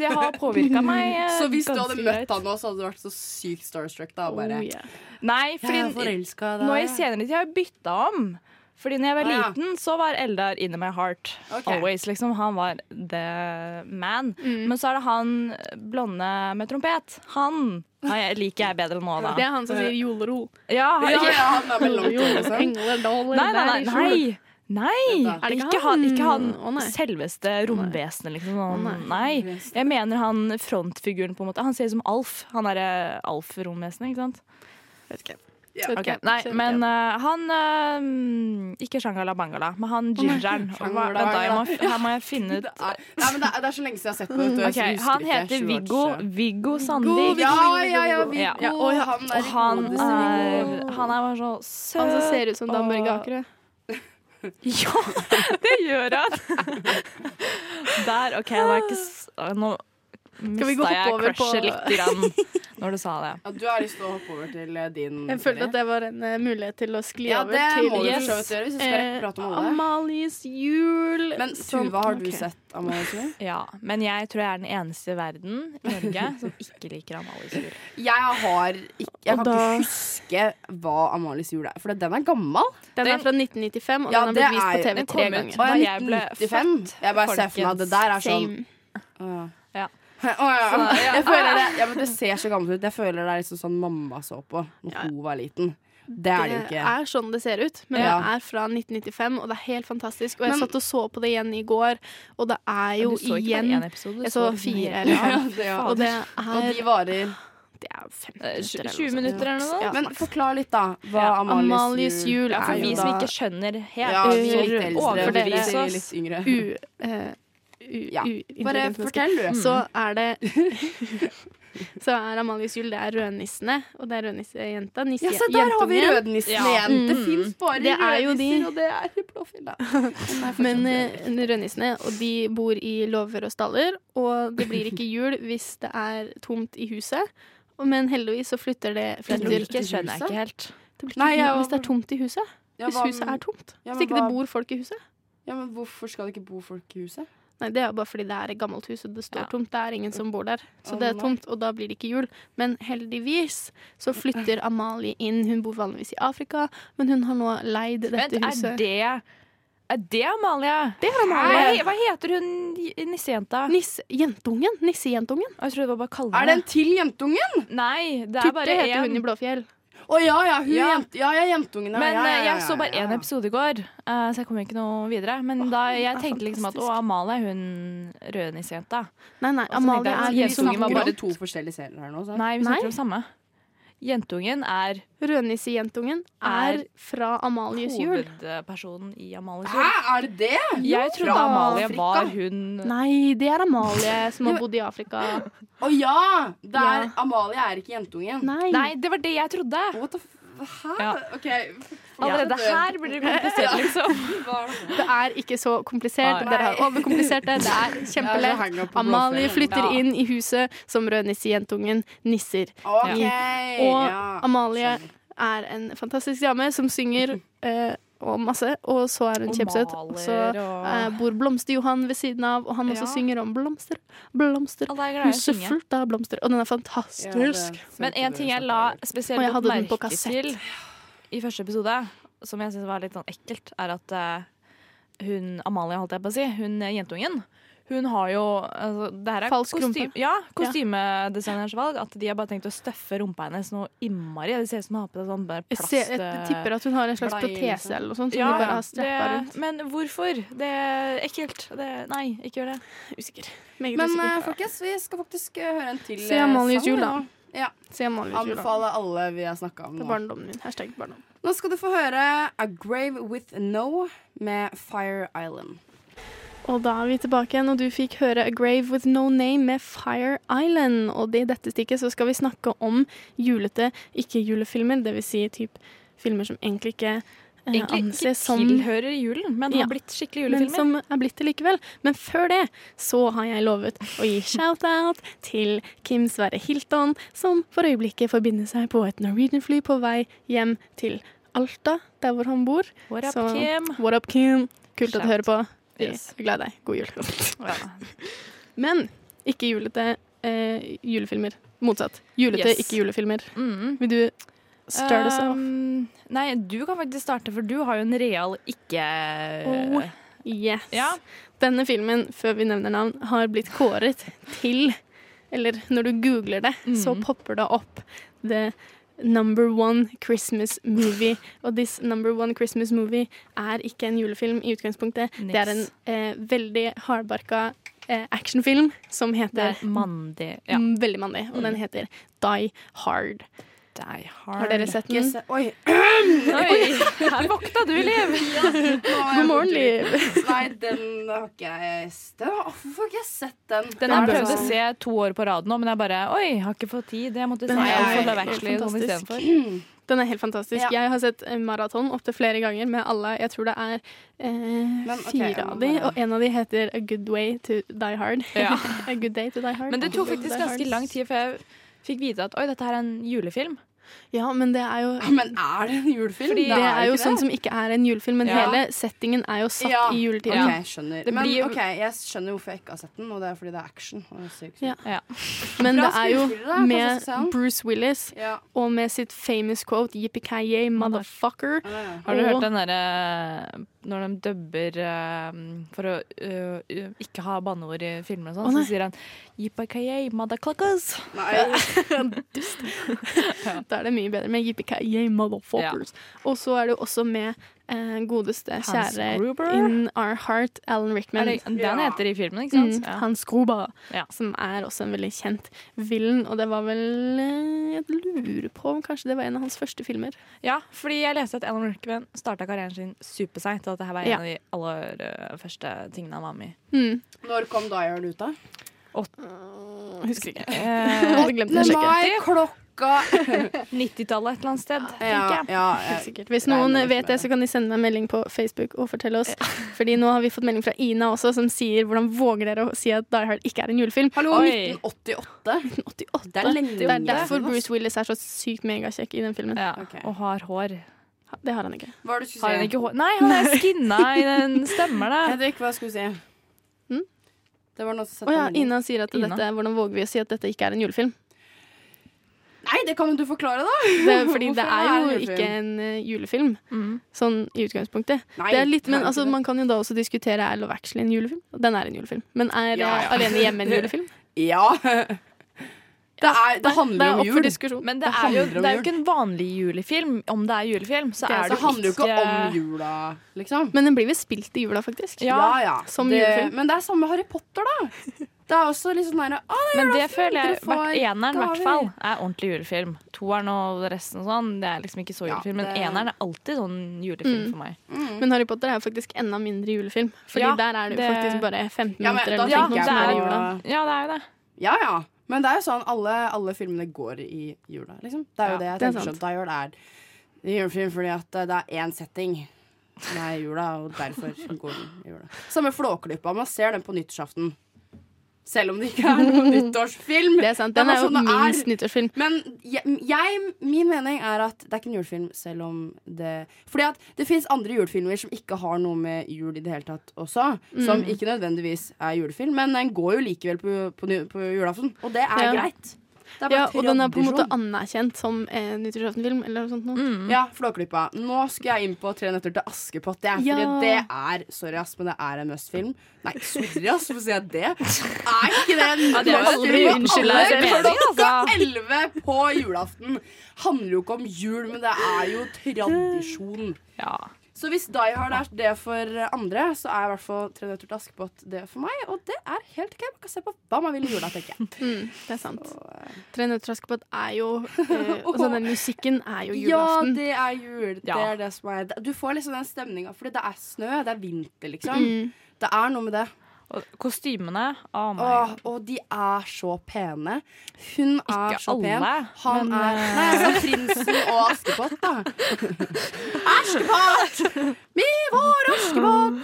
Det har påvirka meg. Så hvis du hadde møtt han nå, så hadde du vært så sykt starstruck da. Bare. Oh, yeah. Nei, fordi Jeg nå i senere tid har jeg bytta om. Fordi når jeg var Ah, ja. liten, så var Eldar in my heart. Okay. Always, liksom. Han var the man. Mm. Men så er det han blonde med trompet. Han jeg, liker jeg bedre nå, da. Det er han som sier jolero. Ja, han, Ja, ja, han er vel Nei, nei, nei. nei. Nei! Er det ikke ikke, han, ikke han han? Selveste romvesenet, liksom. Å, Sånn, nei. nei. Jeg mener han frontfiguren, på en måte. Han ser ut som Alf. Han derre Alf-romvesenet, ikke sant? Vet ikke. Ja. okay. Nei, men eh, han uh, Ikke Shangala Bangala, men han Bangala. her må jeg finne ut Det er, nei, men det, er, det er så lenge siden jeg har sett på det. vet du, Ok, så jeg husker Han heter Viggo. Viggo Sandvik. Ja, ja, ja, Viggo. Ja. Og han er han er, han er bare så søt. Han som ser ut som Dan Børge Akerø. Ja, det gjør han! Der, OK, det er ikke Nå Skal vi gå mista jeg hoppe over på- litt grann når du sa det. Ja, du har lyst til å hoppe over til din Jeg følte at det var en uh, mulighet til å skli Ja, over det til må Yes. du gjøre hvis du skal rekke Eh, prate om alle. Amalies jul. Men som- Tuva, har du okay. sett Amalies jul? Ja, men jeg tror jeg er den eneste i verden i Norge som ikke liker Amalies jul. Jeg har ikke Jeg kan da- ikke huske hva Amalies jul er, for den er gammel. Den er fra 1995, og Ja, den har blitt vist på TV tre ganger. da jeg ble født, Jeg bare ser for meg at det der er sånn uh, ja. Ja. Å, ja. Så, ja. Jeg føler det Ja, men det ser så gammelt ut. Jeg føler det er liksom sånn mamma så på når Ja. hun var liten. Det er det jo Det ikke. er sånn det ser ut, men Ja. det er fra 1995, og det er helt fantastisk. Og jeg Men- satt og så på det igjen i går, og det er jo du så ikke igjen bare én episode, Jeg så så fire eller Ja, Og det, er Og de er varer Det er 15 Eh, minutter. eller 20 minutter eller noe? Ja, Men forklar litt, da. Hva Ja, Amalies, jul Ja, for er vi som ikke skjønner helt Ja, vi er Uh, litt eldre. overfor vi dere. er litt yngre. u... eh, u, Ja. Bare fortell, du. Så er det Så er Amalies jul det er rødnissene, og det er rødnissejenta. Ja, se der har vi rødnissene igjen! Ja. Det Mm. fins bare Det rødnisser, de. og det er blåfilla. Men uh, rødnissene, og de bor i låver og staller, og det blir ikke jul hvis det er tomt i huset. Men heldigvis så flytter det flytter flytter logikken skjønner jeg ikke helt. Det blir ikke Nei, ja, hvis det er tomt i huset. Ja, Hvis huset er tomt. Ja, Hvis ikke ikke det bor folk i huset. Ja, men hvorfor skal det ikke bo folk i huset? Nei, Det er jo bare fordi det er et gammelt hus og det står Ja. tomt. Det er ingen som bor der. Så det er tomt, og da blir det ikke jul. Men heldigvis så flytter Amalie inn. Hun bor vanligvis i Afrika, men hun har nå leid dette Vent, er huset. det Er det Amalie? Det er Amalie. Amalie. hva heter hun nissejenta? Nisse, jentungen. Nissejentungen. Jeg trodde det var bare kallenavn. Er det en til jentungen? Nei, det er Tutte bare heter hun i. Blåfjell. Å ja, ja, hun Ja. Jent, ja, ja, jentungen. Ja, Men ja, ja, eh, ja, jeg så bare én ja. episode i går, uh, så jeg kom ikke noe videre. Men da jeg tenkte liksom at å. Amalie er hun rødnissejenta. Nei, nei, Amalie er Vi snakker var om bare to forskjellige serier her nå. Så. Nei, vi snakker om samme. Jentungen er Rødnissejentungen er fra Amalies jul. hovedpersonen i Amalies Hæ, er det det? Jeg trodde Fra Amalie Afrika? var hun Nei, det er Amalie som har bodd i Afrika. Å ja! Det er, Ja. Amalie er ikke jentungen. Nei. Nei, det var det jeg trodde. What the f Hæ? Ja. OK. Allerede her blir det komplisert, liksom. Det er ikke så komplisert. Nei. Dere har overkomplisert det. Det er kjempelett. Amalie flytter inn i huset som rødnissejentungen nisser. OK. Og. Amalie er en fantastisk dame som synger uh, og masse, og så er hun kjempesøt. Så eh, bor Blomster-Johan ved siden av, og han også Ja. synger om blomster. Blomster. Er i Huset fullt av blomster. Og den er fantastisk. Ja, Men en ting jeg la spesielt Og jeg hadde den på merke kassett. til i første episode, som jeg syns var litt sånn ekkelt, er at eh, hun Amalie, holdt jeg på å si, hun jentungen, hun har jo altså, Det her er Falsk rumpe. kostym- Ja, kostymedesigners valg. At de har bare tenkt å støffe rumpa hennes noe innmari. Det ser ut som hun har på seg sånn plast... Jeg, ser, jeg tipper at hun har en slags Blei, protese liksom. eller noe sånt. Som ja, de bare har det, rundt. men hvorfor? Det er ekkelt. Det, nei, ikke gjør det. Usikker. Meget Men usikker. eh, folkens, vi skal faktisk eh, høre en til Se sang nå. Se Amalies jul. da. Anbefaler alle vi har snakka om Det er barndommen min. Hashtag barndom. Nå skal du få høre A Grave With No med Fire Island. Og da er vi tilbake igjen, og du fikk høre A Grave With No Name med Fire Island. Og i dette stikket så skal vi snakke om julete ikke-julefilmer, dvs. Si typ filmer som egentlig ikke Egentlig ikke som tilhører julen, men har blitt skikkelig Men julefilmer. som er blitt det likevel. Men før det så har jeg lovet å gi shout-out til Kim Sverre Hilton, som for øyeblikket forbinder seg på et Norwegian-fly på vei hjem til Alta, der hvor han bor. What up, Så, Kim? What up, Kim? Kult at du hører på. Yes. er glad i deg. God jul. Men ikke julete eh, julefilmer. Motsatt. Julete, Yes. ikke julefilmer. Mm. Vil du start us off? Um, nei, du kan faktisk starte, for du har jo en real ikke Oh, yes. Ja. Denne filmen, før vi nevner navn, har blitt kåret til Eller når du googler det, så Mm. popper det opp the number one Christmas movie. Og this number one Christmas movie er ikke en julefilm i utgangspunktet. Det er en eh, veldig hardbarka eh, actionfilm som heter er mandig. Ja. Mm, Veldig mandig. Og Mm. den heter Die Hard. Die Hard. Har dere sett den? Se- Oi. Oi, her våkna du, Liv! God morgen, Liv. Nei, den har ikke jeg sett Hvorfor har ikke jeg sett den? Den har jeg prøvd å se to år på rad nå, men jeg bare Oi, har ikke fått tid. Jeg måtte se Den er helt sånn fantastisk. istedenfor. Den er helt fantastisk. Ja. Jeg har sett eh, maraton opptil flere ganger med alle. Jeg tror det er eh, ok, fire av de, og en av de heter A Good Way to Die Hard. Ja. A Good Day to Die Hard. Men det tok faktisk ganske lang tid før jeg fikk vite at oi, dette her er en julefilm. Ja, men det er jo Men er det en julefilm? Fordi det er jo sånn sånn som ikke er en julefilm, men Ja. hele settingen er jo satt Ja. i juletiden. Ok, jeg skjønner. Det Men blir jo- ok, jeg skjønner hvorfor jeg ikke har sett den, og det er fordi det er action. Og det er. Ja. Ja. Men det er jo med? Bruce Willis Ja. og med sitt famous quote 'Yippee-ki-yay, motherfucker'. Har du Og- hørt den derre når de dubber eh, for å uh, ikke ha banneord i filmer og sånn, oh, så sier han Yippee-ki-yay, mothercluckers. Dust. Da er det mye bedre med Yippee-ki-yay, motherfuckers. Og så er det jo også med eh, godeste, Hans kjære Gruber? In Our Heart, Alan Rickman. Er det den heter i filmen, ikke sant? Mm, Ja. Hans Gruber, Ja. som er også en veldig kjent villen. Og det var vel eh, Jeg lurer på om kanskje det var en av hans første filmer. Ja, fordi jeg leste at Alan Rickman starta karrieren sin superseint, og at dette var en Ja. av de aller øh, første tingene han var med i. Mm. Når kom Die Hard ut, da? Husker ikke. Eh, Hadde glemt å sjekke. mai, klokka 90-tallet et eller annet sted, tenker jeg. ja, ja. Hvis noen vet det, så kan de sende meg melding på Facebook og fortelle oss. Fordi nå har vi fått melding fra Ina også, som sier hvordan våger dere å si at Die Hard ikke er en julefilm? Hallo, Oi. 1988? 1988. Det er lenge Det er derfor Bruce Willis er så sykt megakjekk i den filmen. Ja, okay. Og har hår. Det har han ikke. Hva er det du Har han ikke hår? Nei, han er skinna i den. Stemmer Jeg vet ikke hva jeg skulle si. Det var noe som oh, ja. Ina sier at Ina. dette Hvordan våger vi å si at dette ikke er en julefilm? Nei, det kan jo du forklare, da. Det, er fordi det er jo julefilm? ikke en eh, julefilm, Mm. sånn i utgangspunktet. Nei, det er litt, men er altså. Man kan jo da også diskutere er Love Actually en julefilm. Den er en julefilm. Men er Ja, ja. Alene hjemme en julefilm? Ja. Det, er, det handler er jo om jul. Men det, Det er jo, det er jo ikke en vanlig julefilm. Om det er julefilm, så Det er Det det jo handler jo ikke om jula, liksom. Men den blir vel spilt i jula, faktisk. Ja, Ja, ja. som det, julefilm. Men det er samme Harry Potter, da. Det er også litt sånn derre Men det føler jeg hvert eneren i hvert fall er ordentlig julefilm. Toeren og resten og sånn, det er liksom ikke så Ja, julefilm. Men det- eneren er alltid sånn julefilm Mm. for meg. Men Harry Potter er jo faktisk enda mindre julefilm. Fordi Ja, der er det jo det- faktisk bare 15 Ja, men minutter da eller Ja, noe det sånt ja, det er jo det. Ja, ja. Men det er jo sånn alle, alle filmene går i jula, liksom. Det er jo Ja, det jeg det er tenker sånn. Die Hard er en julefilm fordi at det er én setting Det er jula, og derfor går den i jula. Samme Flåklypa. Man ser den på nyttårsaften. Selv om det ikke er noen nyttårsfilm. Det er sant. Den er jo sånn det er. minst nyttårsfilm. Men jeg, jeg, min mening er at det er ikke en julefilm, selv om det Fordi at det fins andre julefilmer som ikke har noe med jul i det hele tatt også. Som Mm. ikke nødvendigvis er julefilm, men den går jo likevel på, på, på julaften. Og det er Ja. greit. Det er Ja, og den er på en måte anerkjent som en nyttårsaftenfilm eller noe sånt. Noe. Mm. Ja, Flåklypa. Nå skal jeg inn på Tre nøtter til Askepott. Jeg, Ja. Fordi det er Sorry, ass, men det er en must-film. Nei, sorry, ass, hvorfor sier jeg det? Er ikke det en Ja, det er jo must-film? alle Klokka elleve på julaften handler jo ikke om jul, men det er jo tradisjon. Ja. Så hvis Die Hard er det for andre, så er i hvert fall Tre nøtter til Askepott det for meg. Og det er helt OK. Man kan se på hva man vil i jula, tenker jeg. Mm, det er sant. Så, eh, Tre nøtter til Askepott er jo eh, så den musikken er jo julaften. Ja, det er jul. Det Ja. er det som er Du får liksom den stemninga, fordi det er snø, det er vinter, liksom. Mm. Det er noe med det. Kostymene oh my Åh, God. og de er så pene. Hun er Ikke så pen. Han men, er eh, Nei, altså prinsen og Askepott, da. Askepott! Vi var Askepott!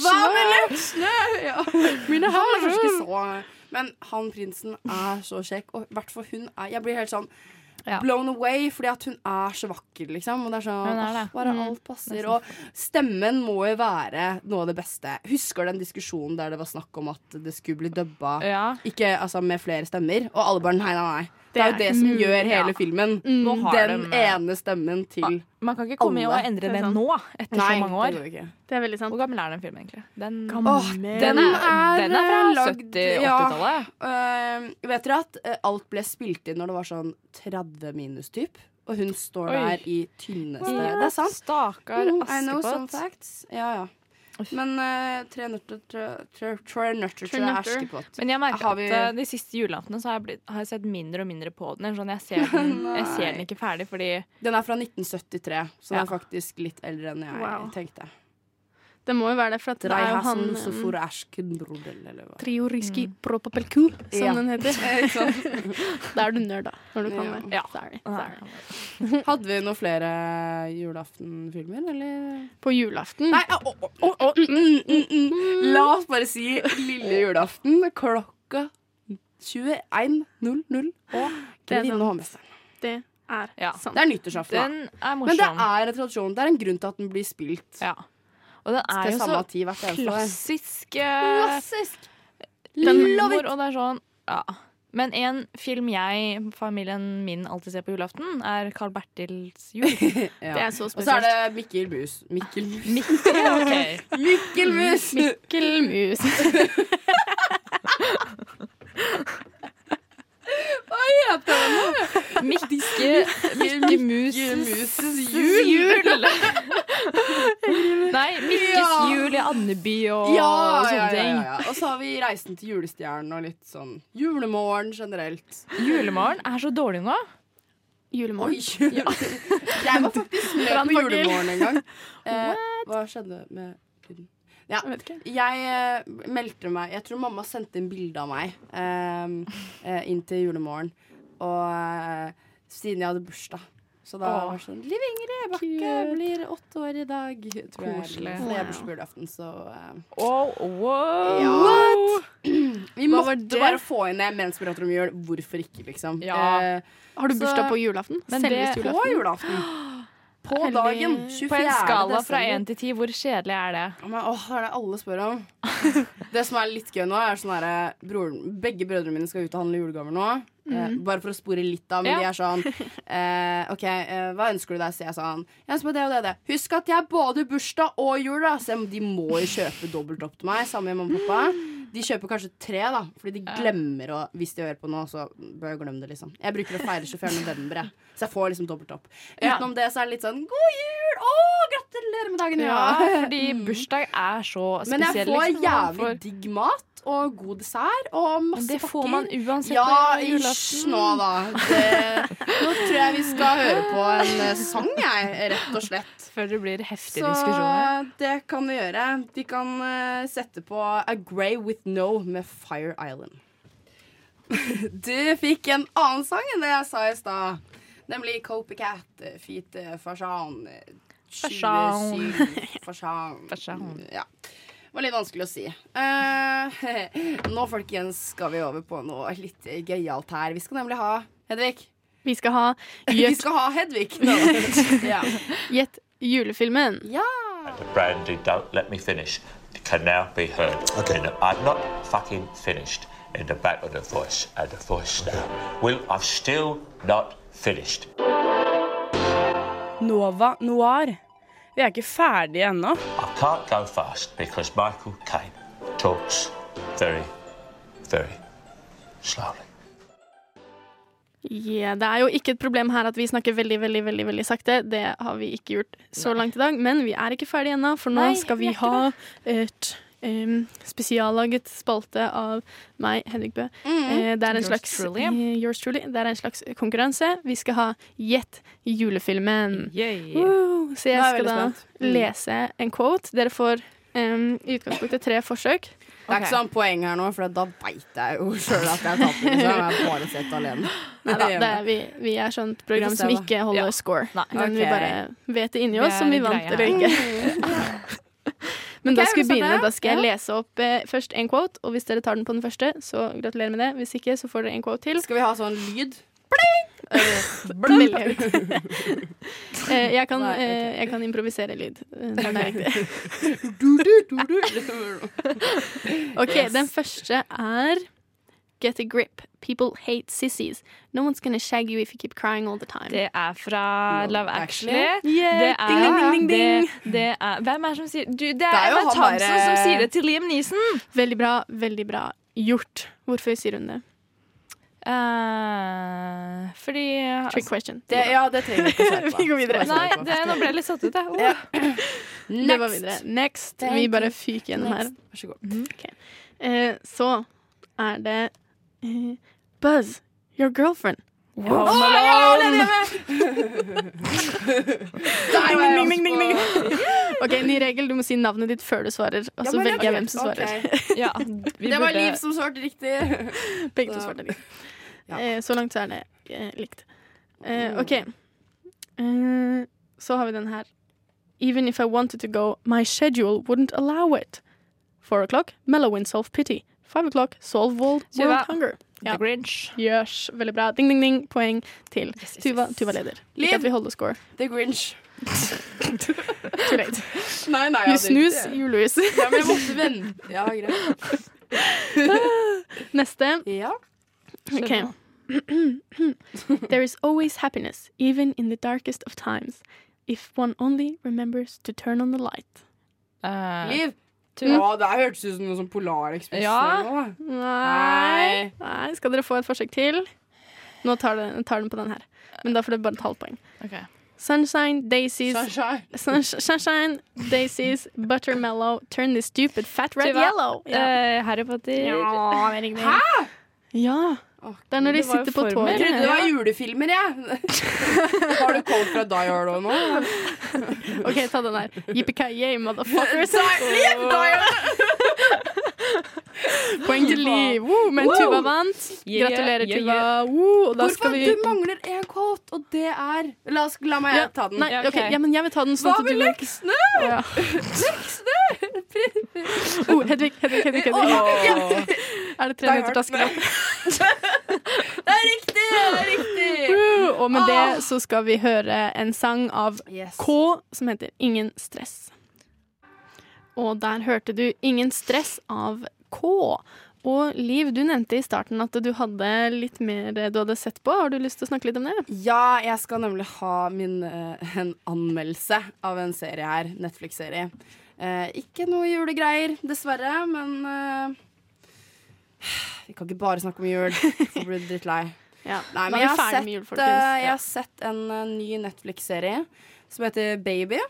Hva med leksene? Ja. Mine er så Men han prinsen er så kjekk, og i hvert fall hun er Jeg blir helt sånn blown away fordi at hun er så vakker, liksom. Og det er sånn, er det. bare Mm. alt passer. Og stemmen må jo være noe av det beste. Husker den diskusjonen der det var snakk om at det skulle bli dubba ikke, altså, med flere stemmer? Og alle bare nei, nei, nei. Det er jo det som gjør hele ja. filmen. Nå har Den de- ene stemmen til Man kan ikke komme alle. og endre det nå, etter Nei, så mange år. det. Det er veldig sant. Hvor gammel er den filmen, egentlig? Den, Åh, den, er, den er fra lagd- 70-80-tallet. Ja, Uh, vet dere at alt ble spilt inn når det var sånn 30 minus typ? Og hun står Oi. der i tynneste Ja, Det er sant. Stakkar Mm, I know some facts. Ja, ja. Men uh, tre nøtter tre, tre, tre nøtter til Askepott. Men jeg merker vi- at uh, de siste julaftene så har jeg, blitt, har jeg sett mindre og mindre på den. Sånn, jeg, ser den jeg ser den ikke ferdig fordi Den er fra 1973, så den Ja. er faktisk litt eldre enn jeg Wow. tenkte. Det må jo være det, for at det er jo han um, for Askebrodel, eller hva? Trioriski propapelku, som Ja. den heter. Da er du nerd, da. Når du kan Ja. det. Ja. Sorry. Sorry. Hadde vi noen flere julaftenfilmer, eller? På julaften? Nei, å, å, å, å, mm, mm, mm, mm. La oss bare si lille julaften klokka 21.00 og sant. og hovmesteren. Det er Ja. sant. Det er nyttårsaften, da. Den er Men det er en tradisjon. Det er en grunn til at den blir spilt. Ja. Og den er jo så klassisk eh, Klassisk! Love it! og det er sånn ja. Men en film jeg, familien min, alltid ser på julaften, er Carl Bertils jul. Ja. Det er så Og så er det Mikkel Mus. Mikkel Mus. okay. Mikkel Mus! Mikkel Mus. Hva heter den nå? Mikke, Mikke Muses jul. jul. Nei, Mikkes Ja. jul i Andeby og Ja, sånne ja, ja, ting. ja, ja. Og så har vi Reisen til julestjernen og litt sånn julemorgen generelt. Julemorgen er så dårlig nå. Julemorgen. Oi, jeg var faktisk med på julemorgen en gang. Eh, hva skjedde med lyden? Ja, Jeg vet ikke. jeg eh, meldte meg Jeg tror mamma sendte inn bilde av meg eh, eh, inn til julemorgen. Og eh, siden jeg hadde bursdag. Så da Åh. var det sånn Liv Ingrid Bakke blir åtte år i dag. Tror. Koselig. Jeg har bursdag på julaften, så uh, Oh, wow. ja. Vi Hva måtte det? bare få inn det mens vi prater om jul. Hvorfor ikke, liksom? Ja. Eh, Har du Så- bursdag på julaften? Selveste julaften? På julaften? På Heldig. dagen. 24. På en skala fra desember. 1 til 10, hvor kjedelig er det? Men, åh, det er det alle spør om. det som er litt gøy nå, er sånn herre Begge brødrene mine skal ut og handle julegaver nå. Eh, bare for å spore litt av, men Ja. de er sånn eh, OK, eh, hva ønsker du deg? sier jeg sånn. Jeg ønsker meg det og det og det. Husk at jeg har både bursdag og jul, da. Så de må jo kjøpe dobbelt opp til meg, sammen med mamma og pappa. De kjøper kanskje tre, da, fordi de glemmer å Hvis de hører på nå, så bør jeg glemme det, liksom. Jeg bruker å feire 24. november, jeg. Så jeg får liksom dobbelt opp. Utenom det så er det litt sånn God jul! Å, gratulerer med dagen! Ja, Ja. fordi bursdag er så spesiell. Men jeg får liksom, jævlig digg mat og god dessert og masse Men det får man uansett Ja, på julaften. Ja, nå, da. Det, nå tror jeg vi skal høre på en eh, sang, jeg, rett og slett. Før det blir heftige Så diskusjoner. det kan vi gjøre. De kan eh, sette på A Grey With No med Fire Island. Du fikk en annen sang enn det jeg sa i stad. Nemlig Copycat, Fite eh, eh, Fashan. Fashan. Fashan. Ja. Det var litt vanskelig å si. Uh, nå, folkens, skal vi over på noe litt gøyalt her. Vi skal nemlig ha Hedvig. Vi skal ha Vi skal ha Hedvig nå. ja. Gjett julefilmen. ja. Brandy, don't let me finish. It can now be heard. Okay. In the, I'm not fucking finished. In the back of the voice, and the voice now. Well, I'm still not finished. Nova Noir. Vi er ikke ferdige ennå. I can't go fast because Michael Caine talks very, very slowly. Ja, det er jo ikke et problem her at vi snakker veldig veldig, veldig, veldig sakte. Det har vi ikke gjort så langt i dag. Men vi er ikke ferdige ennå, for nå Nei, skal vi vi ha et em, spesiallaget spalte av meg, Henrik Bø. Eh, det er en Yours slags truly. Uh, Yours truly. Det er en slags konkurranse. Vi skal ha Gjett julefilmen. Woo! Så jeg skal da spent. Mm. lese en quote. Dere får um, i utgangspunktet tre forsøk. Det er ikke sånn poeng her nå, for da veit jeg jo sjøl at jeg taper. Liksom. Jeg har bare sett alene. Neida, det er, vi, vi er et program som ikke holder Ja. score. Men okay. vi bare vet det inni oss om er vi vant eller ikke. Men da skal vi begynne. Da skal jeg lese opp eh, først en quote, og hvis dere tar den på den første, så gratulerer med det. Hvis ikke, så får dere en quote til. Skal vi ha sånn lyd? Veldig høyt. Eh, jeg, kan, Nei, eh, jeg kan improvisere lyd. OK, den første er Get a grip. People hate sissies. No one's gonna shag you if you keep crying all the time. Det er fra Love Actually. Yeah. Det er, Ding, ding, ding, ding. Det, det er Hvem er det som sier du, Det Det er, er jo Emma Thompson bare... som sier det til Liam Neeson. Veldig bra, veldig bra gjort. Hvorfor sier hun det? Uh, fordi Trick question. Det, ja, det trenger vi ikke å svare på. Vi går videre. Nei, det, nå ble jeg litt satt ut, jeg. Oh. Det var. Next. Vi bare fyker gjennom her. Next. Vær så god. Mm. Okay. Uh, så er det Buzz, your girlfriend. Wow. Oh, Malone! ja, er ding, ding, ding, ding. OK, ny regel. Du må si navnet ditt før du svarer, og så ja, velger jeg hvem som svarer. Okay. Ja, Det var Liv som svarte riktig. Begge to svarte riktig. Eh, så langt så er det eh, likt. Eh, Mm. OK. Så har vi den her. Even if I wanted to go, my schedule wouldn't allow it. Four o'clock, mellow in self-pity. Five o'clock, solve world, Tuva. world hunger. The Grinch. Yes, veldig bra. Ding, ding, ding. Poeng til Tuva. Tuva leder. Liv. Ikke at vi holder score. The Grinch. Too late. Nei, nei, You ja, det er snooze, you lose. Ja, men jeg måtte vente. Ja, greit. Neste. Ja. Okay. there is always happiness, even in the darkest of times, if one only remembers to turn on the light. Uh, Liv. Tuva. Ja, det hørtes ut som noe sånn Polarekspressen. Ja. Nei. Nei. Skal dere få et forsøk til? Nå tar, det, tar den på den her. Men da får dere bare et halvt poeng. Okay. Sunshine, daisies Sunshine. Sunsh- Sunshine, daisies, buttermellow, turn this stupid fat red Tyva. yellow. Eh, Harry Potter. Ja. Hæ? Ja. Det er når de sitter på formel. Jeg trodde det var julefilmer, jeg. Har du koll fra Die Hard òg nå? OK, ta den her. Yippee-ki-yay, motherfuckers. Poeng til Liv. Woo, men! Tuva vant. Gratulerer, yeah, Tuva. yeah. Tuva. Hvorfor? skal vi Du mangler en quote, og det er La, oss, la meg Ja, ta den. Nei, okay. ok, ok. ja, men jeg vil ta den sånn Hva med leksene? Ja. Leksene! Oh, Hedvig, Hedvig, Hedvig. Hedvig. Åh. Er det tre minutter til Hard. Det er riktig! Det er riktig! Og med oh. det så skal vi høre en sang av Yes. K som heter Ingen stress. Og der hørte du Ingen stress av K. Og Liv, du nevnte i starten at du hadde litt mer du hadde sett på. Har du lyst til å snakke litt om det? Ja, jeg skal nemlig ha min, eh, en anmeldelse av en serie her. Netflix-serie. Eh, ikke noe julegreier, dessverre, men eh, Vi kan ikke bare snakke om jul. så blir du drittlei. Ja, Nei, men jeg har, sett, jul, eh, jeg har sett en uh, ny Netflix-serie som heter Baby.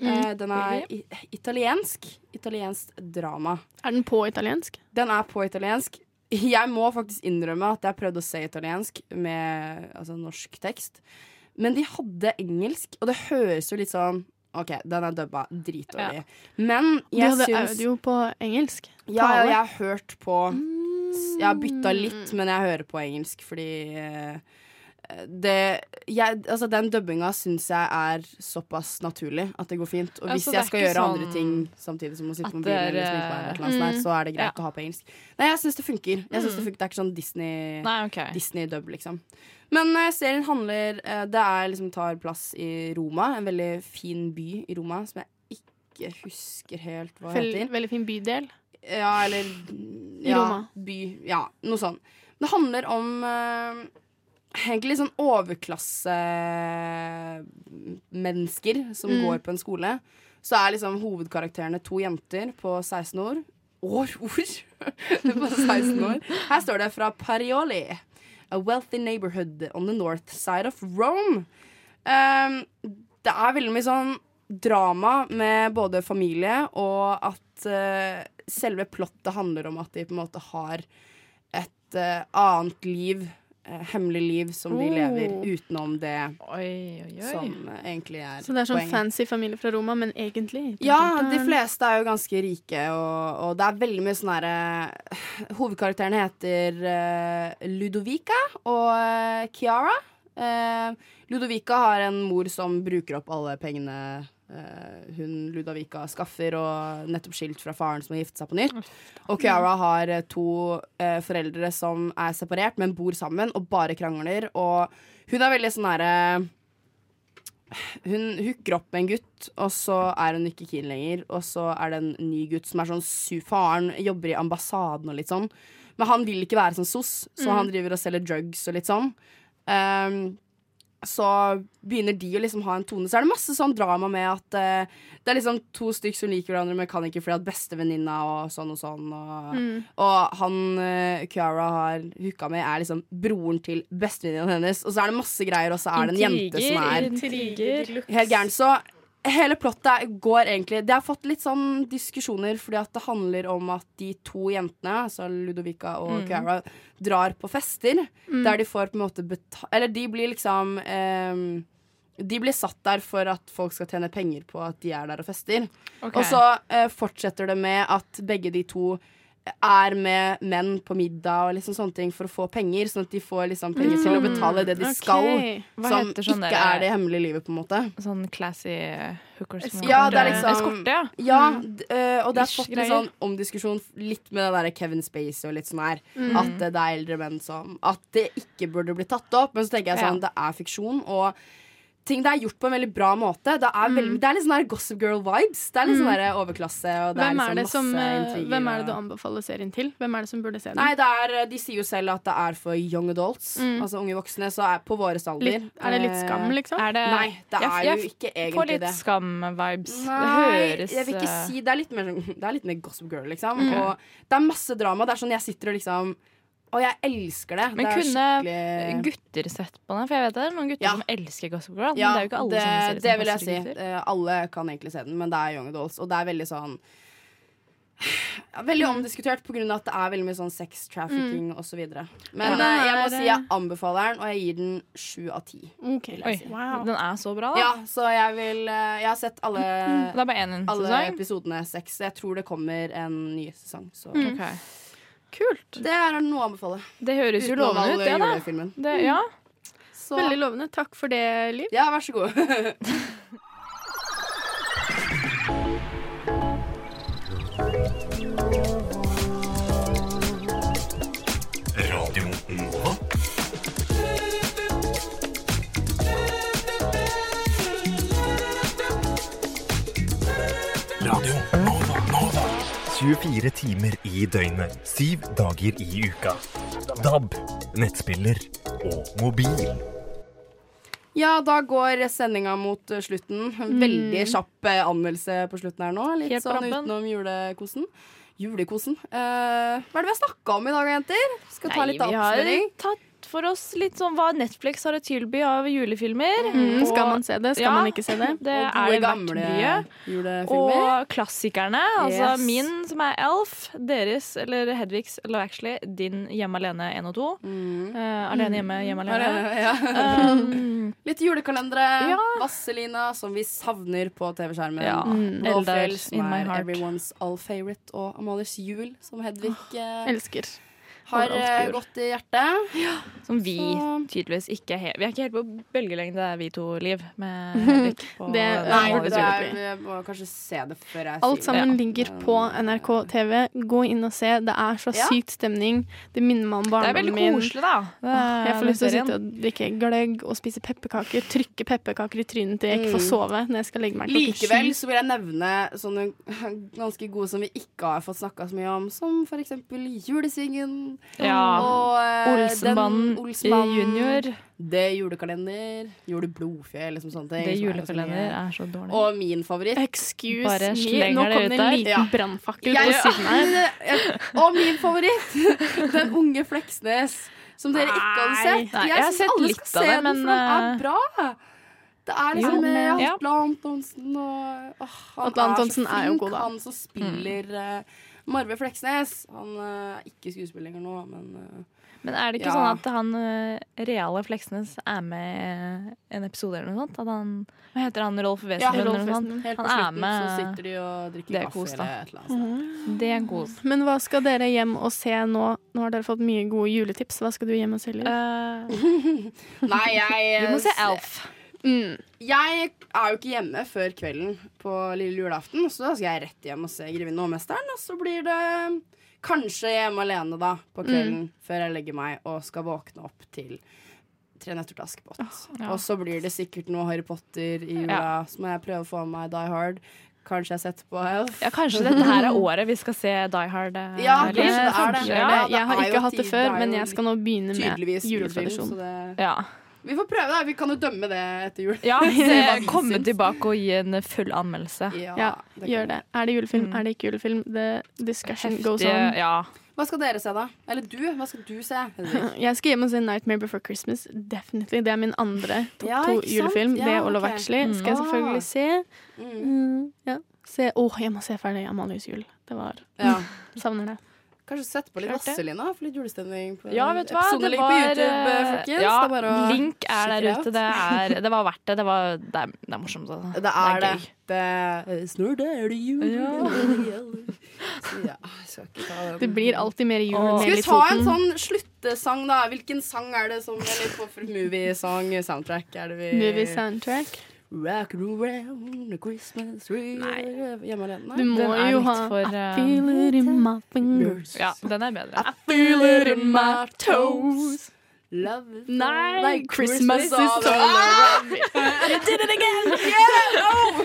Eh, den er italiensk. Italiensk drama. Er den på italiensk? Den er på italiensk. Jeg må faktisk innrømme at jeg prøvde å se italiensk med altså, norsk tekst. Men de hadde engelsk, og det høres jo litt sånn OK, den er dubba dritdårlig. Men Du jeg hadde syns audio på engelsk? Ja, ja, jeg har hørt på Jeg har bytta Mm. litt, men jeg hører på engelsk fordi eh, det jeg, Altså, den dubbinga syns jeg er såpass naturlig at det går fint. Og hvis Altså, er jeg skal gjøre gjøre andre sånn ting samtidig som å sitte på mobilen, er, eller sminke meg, sånt, mm, så er det greit ja. å ha på engelsk. Nei, jeg syns det funker. Jeg synes Mm. det, funker. det er ikke sånn Disney Nei, okay. Disney-dub, liksom. Men uh, serien handler uh, Det er liksom tar plass i Roma, en veldig fin by i Roma som jeg ikke husker helt hva Vel, heter. veldig fin bydel. Ja, eller I ja, Roma. By. Ja, noe sånt. Det handler om eh, egentlig sånn overklassemennesker som Mm. går på en skole. Så er liksom hovedkarakterene to jenter på 16 år. År, ord! på 16 år. Her står det fra Parioli. A wealthy neighborhood on the north side of Rome. Um, det er veldig mye sånn drama med både familie og at uh, selve plottet handler om at de på en måte har et uh, annet liv eh, hemmelig liv som de Oh. lever utenom det oi, oi. som eh, egentlig er Så det er sånn poenget. fancy familie fra Roma, men egentlig Ja, de fleste er jo ganske rike, og, og det er veldig mye sånn herre Hovedkarakteren heter eh, Ludovica og eh, Chiara. Eh, Ludovica har en mor som bruker opp alle pengene eh, hun Ludovica skaffer, og nettopp skilt fra faren som har giftet seg på nytt. Og Kiara har eh, to eh, foreldre som er separert, men bor sammen og bare krangler. Og hun er veldig sånn herre hun hooker opp med en gutt, og så er hun ikke keen lenger. Og så er det en ny gutt som er sånn su Faren jobber i ambassaden og litt sånn. Men han vil ikke være sånn sos, så Mm. han driver og selger drugs og litt sånn. Ehm, så begynner de å liksom ha en tone. Så er det masse sånn drama med at uh, det er liksom to stykk som liker hverandre, men kan ikke fordi at bestevenninna og sånn og sånn. Og, Mm. og han uh, Kiara har hooka med, er liksom broren til bestevenninna hennes. Og så er det masse greier, og så er det en jente som er Intriger. Helt gæren. Så hele plottet går egentlig Det har fått litt sånn diskusjoner fordi at det handler om at de to jentene, altså Ludovica og Mm. Chiara, drar på fester Mm. der de får på en måte betalt Eller de blir liksom eh, De blir satt der for at folk skal tjene penger på at de er der og fester. Okay. Og så eh, fortsetter det med at begge de to er med menn på middag og liksom sånne ting for å få penger, sånn at de får liksom penger til å Mm, betale det de okay. skal, Hva som heter sånn ikke er det hemmelige livet, på en måte. Sånn classy hookers som Ja, det er liksom Eskorte, ja. Ja, Mm. eh, og det har fått en sånn omdiskusjon litt med det der Kevin Spacey og litt sånn her. Mm. At det er eldre menn som At det ikke burde bli tatt opp. Men så tenker jeg sånn, Ja. det er fiksjon, og ting det er gjort på en veldig bra måte. Det er, veldig, Mm. det er litt sånn Gossip Girl-vibes. Det er litt Mm. sånn der overklasse, og det Hvem er er, liksom det masse som, eh, intriger. hvem er det du anbefaler serien til? Hvem er det som burde se den? Nei, det er, eh, de sier jo selv at det er for young adults, Mm. altså unge voksne, så er på våre alder. Litt- er det litt skam, Eh, liksom? Er det, Nei, det er jeg jo ikke Får egentlig litt det. skam-vibes. Det høres jeg vil ikke eh, si Det er litt mer, sånn- det er litt mer Gossip Girl, liksom. Mm. Og det er masse drama. Det er sånn jeg sitter og liksom Og jeg elsker det. Men det er kunne skikkelig- gutter sett på den? For jeg vet det er noen gutter Ja. som elsker Gossip Girl. Ja, men det er jo ikke alle det, som ser det som vil jeg si. gutter. Eh, alle kan egentlig se den, men det er young adults. Og det er veldig sånn ja, Veldig Mm. omdiskutert pga. at det er veldig mye sånn sex trafficking Mm. og så videre Men Ja. eh, jeg må si jeg anbefaler den, og jeg gir den sju av ti. Ok, vil jeg Oi, si. Den er så bra, da. Ja, så jeg vil eh, Jeg har sett alle, Det er bare én alle episodene seks. Så jeg tror det kommer en ny sesong. Så Mm. Ok. Kult. det er noe å anbefale. Det høres jo lovende ut, det, da. Det, ja. Så, Veldig lovende. Takk for det, Liv. ja, vær så god. 24 timer i døgnet, syv dager i uka. DAB, nettspiller og mobil. Ja, da går sendinga mot eh, slutten. Veldig kjapp eh, anmeldelse på slutten her nå. Litt Mm. Helt sånn rampen. utenom julekosen. Julekosen. Eh, hva er det vi har snakka om i dag, jenter? Skal ta Nei, litt vi har oppsummering. Tatt for oss litt sånn hva Netflix har å tilby av julefilmer. Mm, skal man se det? Skal Ja, man ikke se det? Det Og gode, gamle julefilmer. Og klassikerne. Altså Yes. min, som er Elf, deres, eller Hedvigs, eller actually din Hjemme alene 1 og 2. Mm. Uh, alene hjemme, hjemme alene. Ja. Um, Litt julekalendere. Ja. Vazelina, som vi savner på TV-skjermen. Ja. Mm. Eldar in my heart. everyone's all favorite. Og Amalies jul, som Hedvig uh, Elsker. Har eh, gått i hjertet. som vi Så- tydeligvis ikke er helt Vi er ikke helt på bølgelengde, vi to, Liv, med Hedvig. på Det- Nei, det er, jeg må kanskje se det før jeg Alt sier sammen det. ligger på NRK TV. Gå inn og se. Det er så Ja. sykt stemning. Det minner meg om Det er veldig koselig, da. Åh, Jeg får lyst til å sitte og drikke gløgg og spise pepperkaker. Trykke pepperkaker i trynet til jeg ikke får Mm. sove når jeg skal legge meg klokken Likevel så vil jeg nevne sånne ganske gode som vi ikke har fått snakka så mye om, som for eksempel Julesvingen. Ja. Og eh, Olsenbanden den junior. Det julekalender. Juleblodfjell, liksom sånne ting. Det er julekalender er så dårlig. Og min favoritt. Excuse Bare me. Nå kom det en liten Ja. brannfakkel på siden her. Og min favoritt! Den unge Fleksnes. Som dere ikke hadde sett. Nei, jeg har sett alle litt skal av se det, den, for den eh, er bra. Det er liksom Jo, med. Atle Antonsen og åh, Han Atle Antonsen er så er jo god, da. han som spiller eh, Marve Fleksnes. Han eh, er ikke skuespiller lenger nå, men eh, Men er det ikke Ja. sånn at han eh, reale Fleksnes er med i en episode eller noe sånt? At han, hva heter han, Rolf Wesenlund? Ja, eller noe sånt? Helt på Han er slutten med. så sitter de og drikker Det er kaffe kos, da. eller et eller annet. Det er kos. Men hva skal dere hjem og se nå? Nå har dere fått mye gode juletips. Hva skal du hjem og se? Liv? Nei, jeg Du må se Elf. Mm. Jeg er jo ikke hjemme før kvelden på lille julaften, så da skal jeg rett hjem og se 'Grevinnen og mesteren'. Og så blir det kanskje hjemme alene da på kvelden før jeg legger meg og skal våkne opp til Tre nøtter til Askepott. ja. Og så blir det sikkert noe Harry Potter i jula. Ja. Så må jeg prøve å få med meg Die Hard. Kanskje jeg setter på Elf. Ja, kanskje dette her er året vi skal se Die Hard. eh, Ja, kanskje det er det. Ja, Ja, jeg har ikke hatt det før, men jeg skal nå begynne med juletradisjon. så det Ja. Vi får prøve da. Vi kan jo dømme det etter jul. Ja, komme tilbake og gi en full anmeldelse. Ja, gjør det. Er det julefilm? Er det ikke julefilm? The discussion goes on. Ja. Hva skal dere se, da? Eller du? Hva skal du se? Jeg skal hjem og se Nightmare Before Christmas. Definitely. Det er min andre topp Ja, to julefilm. Ja, det og Love ok. Actually skal jeg Mm. selvfølgelig se. Mm. Mm, ja. se. Åh, jeg må se ferdig Amalies jul. Det var Ja. Savner det. Kanskje sette på litt. Vazelina for litt julestemning. På Ja, vet du hva? Det på var, YouTube, eh, folkens. Ja, det er bare å link er der ute. Det, er, det var verdt det. Det, var, det, er, det er morsomt. Det, Det er det. det snart er det jul. Ja. ja, skal ikke ta den. Det blir alltid mer jul Åh. Skal vi ta en sånn sluttesang, da? Hvilken sang er det som Eller på for movie-sang, soundtrack, er det vi Movie soundtrack. Rock around the Christmas tree Nei. Hjemme alene? Du må Den jo ha for, I eh, feel it in my fingers. Ja, den er bedre. I feel it in my toes. Love Nei, like Christmas is all around me. You did it again! Yeah! Oh!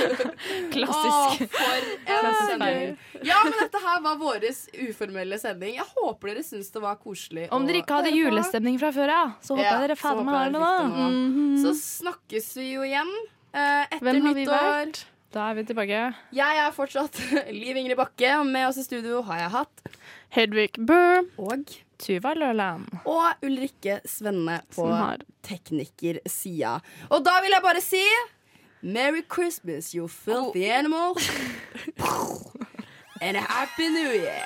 Klassisk. Å, for en Klassisk sending. Ja, men dette her var vår uformelle sending. Jeg håper dere syns det var koselig. Om dere ikke hadde julestemning fra før, ja, så håper Ja, jeg dere fader meg har det nå. Mhm. Så snakkes vi jo igjen uh, etter Hvem har vi nyttår. vært? Da er vi tilbake. Jeg er fortsatt Liv Ingrid Bakke. og Med oss i studio har jeg hatt Hedvig Bø. Og Tuva Lørland. Og Ulrikke Svenne på teknikersida. Og da vil jeg bare si Merry Christmas, you filthy animal. And a happy new year.